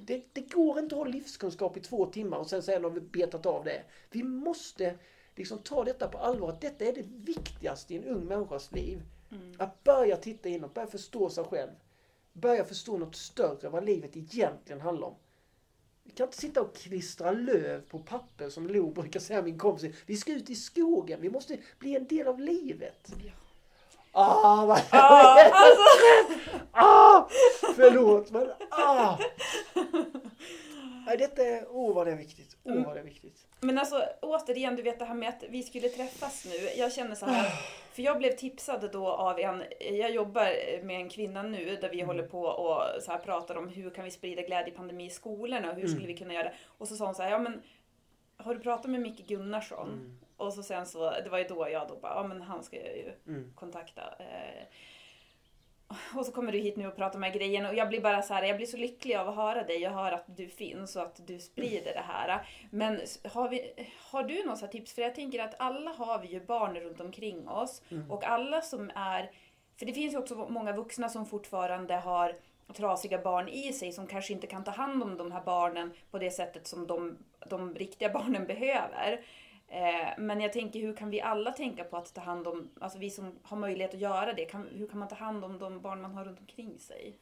Det, det går inte att ha livskunskap i två timmar och sen säga att vi betat av det. Vi måste liksom ta detta på allvar. Att detta är det viktigaste i en ung människas liv. Att börja titta inåt, börja förstå sig själv. Börja förstå något större, vad livet egentligen handlar om. Vi kan inte sitta och klistra löv på papper som Lo brukar säga, min kompis. Vi ska ut i skogen. Vi måste bli en del av livet. Ja. Ah, vad... Ja, alltså, ah! Förlåt, men ah! Nej, detta är... Åh, oh, vad det är viktigt. Åh, oh, vad det är viktigt. Men alltså återigen, du vet det här med att vi skulle träffas nu. Jag känner så här, för jag blev tipsad då av en, jag jobbar med en kvinna nu där vi håller på och så här pratar om hur kan vi sprida glädjepandemi i skolorna och hur skulle vi kunna göra det. Och så sa hon så här, ja men har du pratat med Micke Gunnarsson? Och så sen så, det var ju då jag då bara, ja men han ska jag ju Mm. kontakta. Eh, och så kommer du hit nu och pratar med grejen och jag blir bara så här, jag blir så lycklig av att höra dig. Jag hör att du finns och att du sprider det här. Men har, vi, har du några tips? För jag tänker att alla har vi ju barn runt omkring oss och alla som är, för det finns ju också många vuxna som fortfarande har trasiga barn i sig som kanske inte kan ta hand om de här barnen på det sättet som de, de riktiga barnen behöver. Eh, men jag tänker hur kan vi alla tänka på att ta hand om, alltså vi som har möjlighet att göra det, kan, hur kan man ta hand om de barn man har runt omkring sig?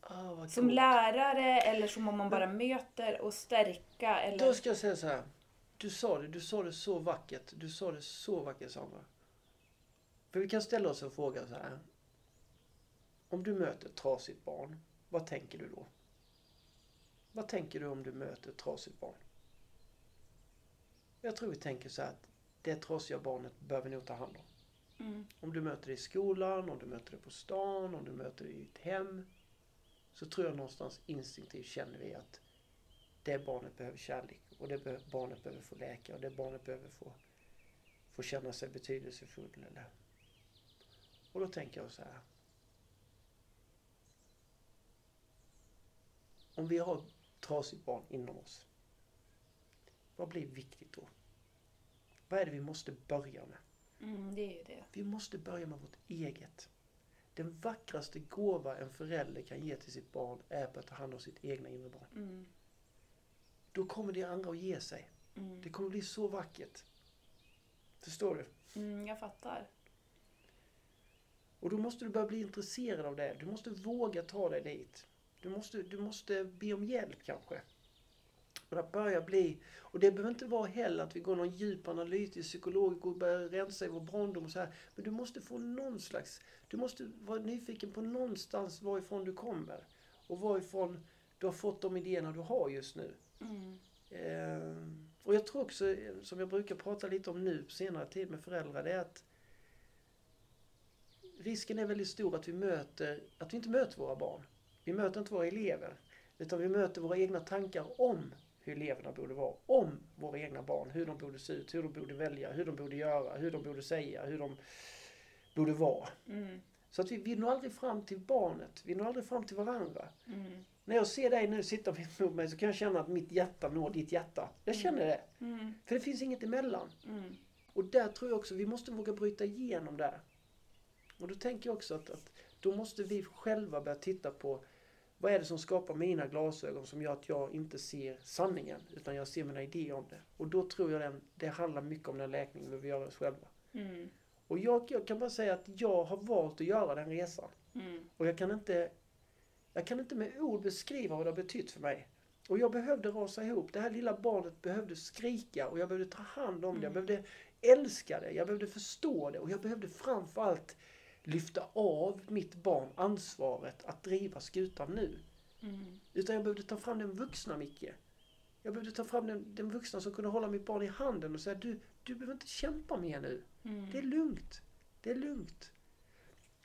Vad Som coolt. lärare eller som om man bara möter och stärka eller... Då ska jag säga så här. Du sa det, du sa det så vackert. Du sa det så vackert Sandra. För vi kan ställa oss en fråga så här. Om du möter ett trasigt barn, vad tänker du då? Vad tänker du om du möter ett trasigt barn? Jag tror vi tänker så att det trasiga barnet behöver nog ta hand om. Mm. Om du möter det i skolan, om du möter det på stan, om du möter det i ett hem. Så tror jag någonstans instinktivt känner vi att det barnet behöver kärlek och det barnet behöver få läka och det barnet behöver få, få känna sig betydelsefull. Eller. Och då tänker jag så här. Om vi har ett trasigt barn inom oss. Vad blir viktigt då? Vad är det vi måste börja med? Mm, det är ju det. Vi måste börja med vårt eget. Den vackraste gåva en förälder kan ge till sitt barn är att ta hand om sitt egna inre barn. Mm. Då kommer det andra att ge sig. Mm. Det kommer bli så vackert. Förstår du? Mm, jag fattar. Och då måste du börja bli intresserad av det. Du måste våga ta dig dit. Du måste, du måste be om hjälp kanske. Och det börjar bli, och det behöver inte vara heller att vi går någon djup analytisk psykolog och börjar rensa i vår barndom och så här. Men du måste få någon slags, du måste vara nyfiken på någonstans varifrån du kommer. Och varifrån du har fått de idéerna du har just nu. Mm. Eh, och jag tror också, eh, som jag brukar prata lite om nu på senare tid med föräldrar, det är att risken är väldigt stor att vi möter, att vi inte möter våra barn. Vi möter inte våra elever. Utan vi möter våra egna tankar om hur eleverna borde vara. Om våra egna barn. Hur de borde se ut, hur de borde välja, hur de borde göra, hur de borde säga, hur de borde vara. Mm. Så att vi, vi når aldrig fram till barnet. Vi når aldrig fram till varandra. Mm. När jag ser dig nu sitta emot mig så kan jag känna att mitt hjärta når ditt hjärta. Jag känner det. Mm. För det finns inget emellan. Mm. Och där tror jag också vi måste våga bryta igenom där. Och då tänker jag också att, att då måste vi själva börja titta på vad är det som skapar mina glasögon som gör att jag inte ser sanningen utan jag ser mina idéer om det. Och då tror jag den, det handlar mycket om den läkningen vi vill göra oss själva. Mm. Och jag, jag kan bara säga att jag har valt att göra den resan. Mm. Och jag kan inte jag kan inte med ord beskriva vad det har betytt för mig. Och jag behövde rasa ihop. Det här lilla barnet behövde skrika och jag behövde ta hand om det. Jag Mm. behövde älska det. Jag behövde förstå det. Och jag behövde framförallt lyfta av mitt barn ansvaret att driva skutan nu. Mm. Utan jag behövde ta fram den vuxna Micke. Jag behövde ta fram den, den vuxna som kunde hålla mitt barn i handen och säga du, du behöver inte kämpa mer nu. Mm. Det är lugnt. Det är lugnt.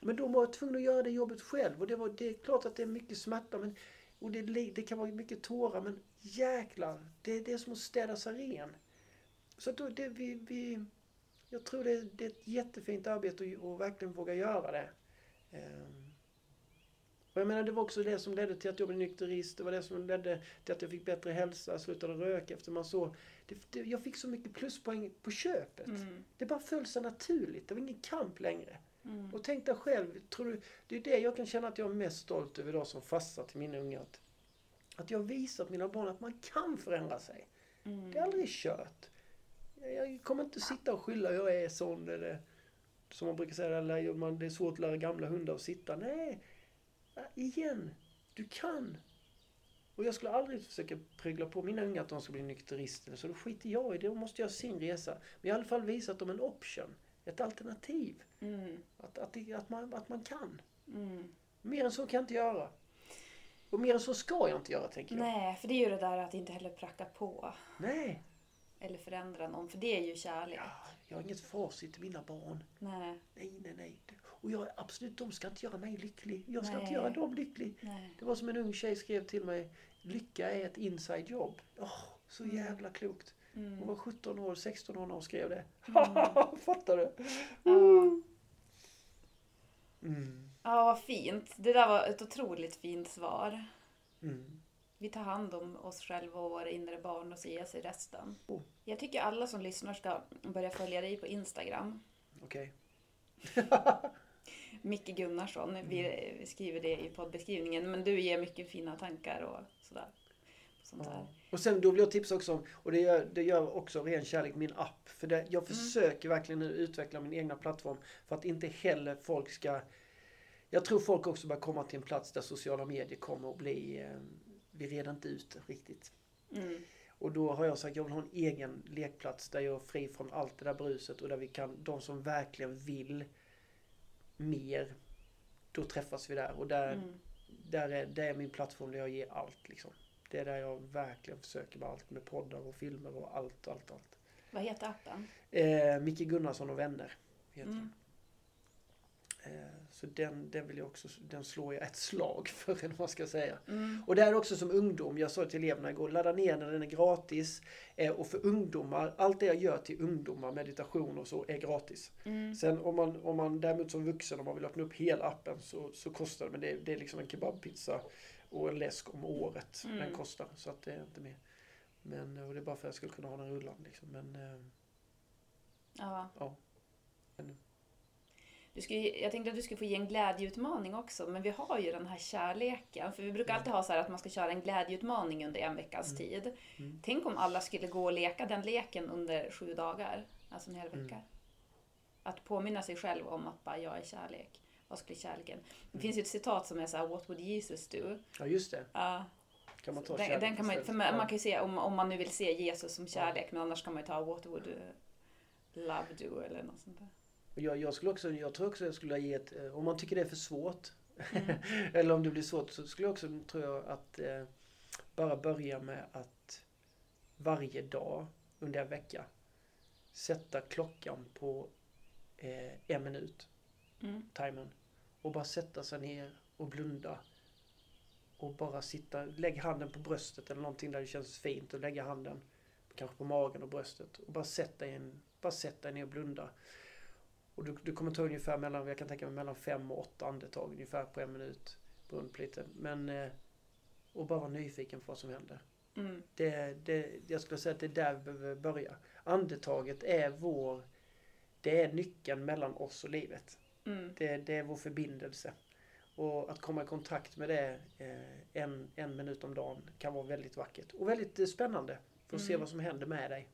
Men då var jag tvungen att göra det jobbet själv. Och det, var, det är klart att det är mycket smärta. Men, och det, det kan vara mycket tårar. Men jäklar, det, det är som att städa sig ren. Så då, det, vi, vi, jag tror det, det är ett jättefint arbete att, att verkligen våga göra det. Ehm. Och jag menar, det var också det som ledde till att jag blev nykterist. Det var det som ledde till att jag fick bättre hälsa, slutade röka efter man så. Det, det, jag fick så mycket pluspoäng på köpet. Mm. Det bara föll sig naturligt. Det var ingen kamp längre. Mm. Och tänk dig själv, tror du, det är det jag kan känna att jag är mest stolt över idag som farsa till mina unga. Att, att jag har visat mina barn att man kan förändra sig. Mm. Det är aldrig kört. Jag, kommer inte sitta och skylla jag är sån eller som man brukar säga, man, det är svårt att lära gamla hundar att sitta. Nej, igen, du kan. Och jag skulle aldrig försöka pryggla på mina unga att de ska bli nykterister. Så då skiter jag i det. De måste göra sin resa. Men i alla fall visat dem en option. Ett alternativ. Mm. Att, att, det, att, man, att man kan. Mm. Mer än så kan jag inte göra. Och mer än så ska jag inte göra, tänker jag. Nej, för det är ju det där att inte heller pracka på. Nej. Eller förändra någon, för det är ju kärlek. Ja, jag har inget facit till mina barn. Nej, Nej, nej, nej. Och jag, absolut, de ska inte göra mig lycklig. Jag ska Nej. inte göra dem lycklig. nej. Det var som en ung tjej skrev till mig. Lycka är ett inside jobb. Åh, så Mm. jävla klokt. Hon Mm. var 17 år, 16 år när hon skrev det. Mm. Fattar du? Ja. Mm. ja, vad fint. Det där var ett otroligt fint svar. Mm. Vi tar hand om oss själva och våra inre barn och så ger sig resten. Oh. Jag tycker alla som lyssnar ska börja följa dig på Instagram. Okej. Micke Gunnarsson, vi vi skriver det i poddbeskrivningen. Men du ger mycket fina tankar och sådär. Ja. Och sen då vill jag tipsa också om, och det gör, det gör också ren kärlek, min app. För det, jag försöker verkligen nu utveckla min egna plattform för att inte heller folk ska... Jag tror folk också börjar komma till en plats där sociala medier kommer att bli... Eh, vi är redan inte ute riktigt. Mm. Och då har jag sagt jag vill ha en egen lekplats där jag är fri från allt det där bruset och där vi kan, de som verkligen vill mer, då träffas vi där. Och där, Mm. där är, det är min plattform där jag ger allt liksom. Det är där jag verkligen försöker med allt med poddar och filmer och allt, allt, allt. Vad heter appen? Eh, Micke Gunnarsson och vänner heter Mm. Eh, så den, den vill jag också, den slår jag ett slag för eller vad man ska säga. Mm. Och det är också som ungdom, jag sa till eleverna igår, ladda ner den, den är gratis. Eh, och för ungdomar, allt det jag gör till ungdomar, meditation och så, är gratis. Mm. Sen om man, om man däremot som vuxen, om man vill öppna upp hela appen så, så kostar det, men det, det är liksom en kebabpizza och en läsk om året Mm. den kostar. Så att det är inte mer. Men, och det är bara för att jag skulle kunna ha den rullande liksom. Men, eh, Ja. Ja. Du skulle, jag tänkte att du skulle få ge en glädjeutmaning också, men vi har ju den här kärleken. För vi brukar alltid ha så här att man ska köra en glädjeutmaning under en veckas tid. Mm. Tänk om alla skulle gå och leka den leken under sju dagar, alltså en hel Mm. vecka. Att påminna sig själv om att bara jag är kärlek. Vad skulle kärleken? Mm. Det finns ju ett citat som är så här, What would Jesus do? ja, just det. Ja, Kan man ta den, den kan man, för man, Ja. man kan ju se om, om man nu vill se Jesus som kärlek, men annars kan man ju ta What would love do eller något sånt där. Jag, jag, skulle också, jag tror också jag skulle ge ett, eh, om man tycker det är för svårt, Mm. eller om det blir svårt, så skulle jag också, tror jag, att eh, bara börja med att varje dag under en vecka sätta klockan på eh, en minut, Mm. timern, och bara sätta sig ner och blunda. Och bara sitta, lägg handen på bröstet eller någonting där det känns fint och lägga handen kanske på magen och bröstet och bara sätta dig, bara sätta dig ner och blunda. Och du, du kommer ta ungefär mellan, jag kan tänka mig mellan fem och åtta andetag ungefär på en minut. Beroende på lite. Men, eh, och bara vara nyfiken på vad som händer. Mm. Det, det, jag skulle säga att det är där vi behöver börja. Andetaget är vår, det är nyckeln mellan oss och livet. Mm. Det, det är vår förbindelse. Och att komma i kontakt med det eh, en, en minut om dagen kan vara väldigt vackert. Och väldigt eh, spännande. För att se Mm. vad som händer med dig.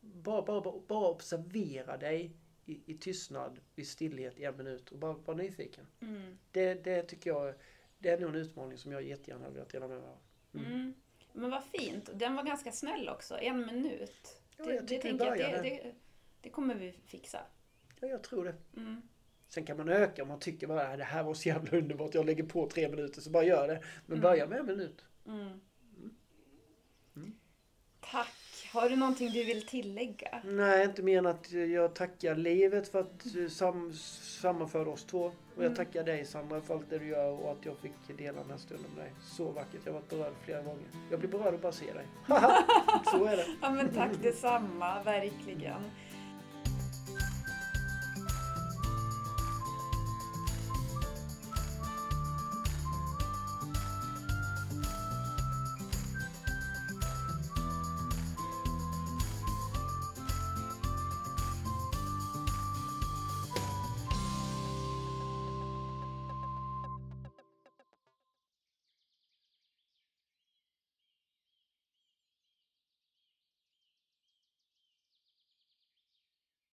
Bara, bara, bara observera dig i, i tystnad, i stillhet i en minut och bara vara nyfiken. Mm. Det, det tycker jag, det är nog en utmaning som jag jättegärna hade velat dela med mig av. Mm. Mm. Men vad fint. Den var ganska snäll också. En minut. Ja, det, jag det, tänker jag, det, det, det kommer vi fixa. Ja, jag tror det. Mm. Sen kan man öka om man tycker bara "Äh, det här var så jävla underbart, jag lägger på tre minuter så bara gör det. Men Mm. börja med en minut. Mm. Tack. Har du någonting du vill tillägga? Nej, inte mer än att jag tackar livet för att eh, sam sammanföra oss två. Och jag Mm. tackar dig Sandra för allt det du gör och att jag fick dela den här stunden med dig. Så vackert. Jag har varit berörd flera gånger. Jag blir berörd att bara se dig. Så är det. Ja men tack detsamma, verkligen.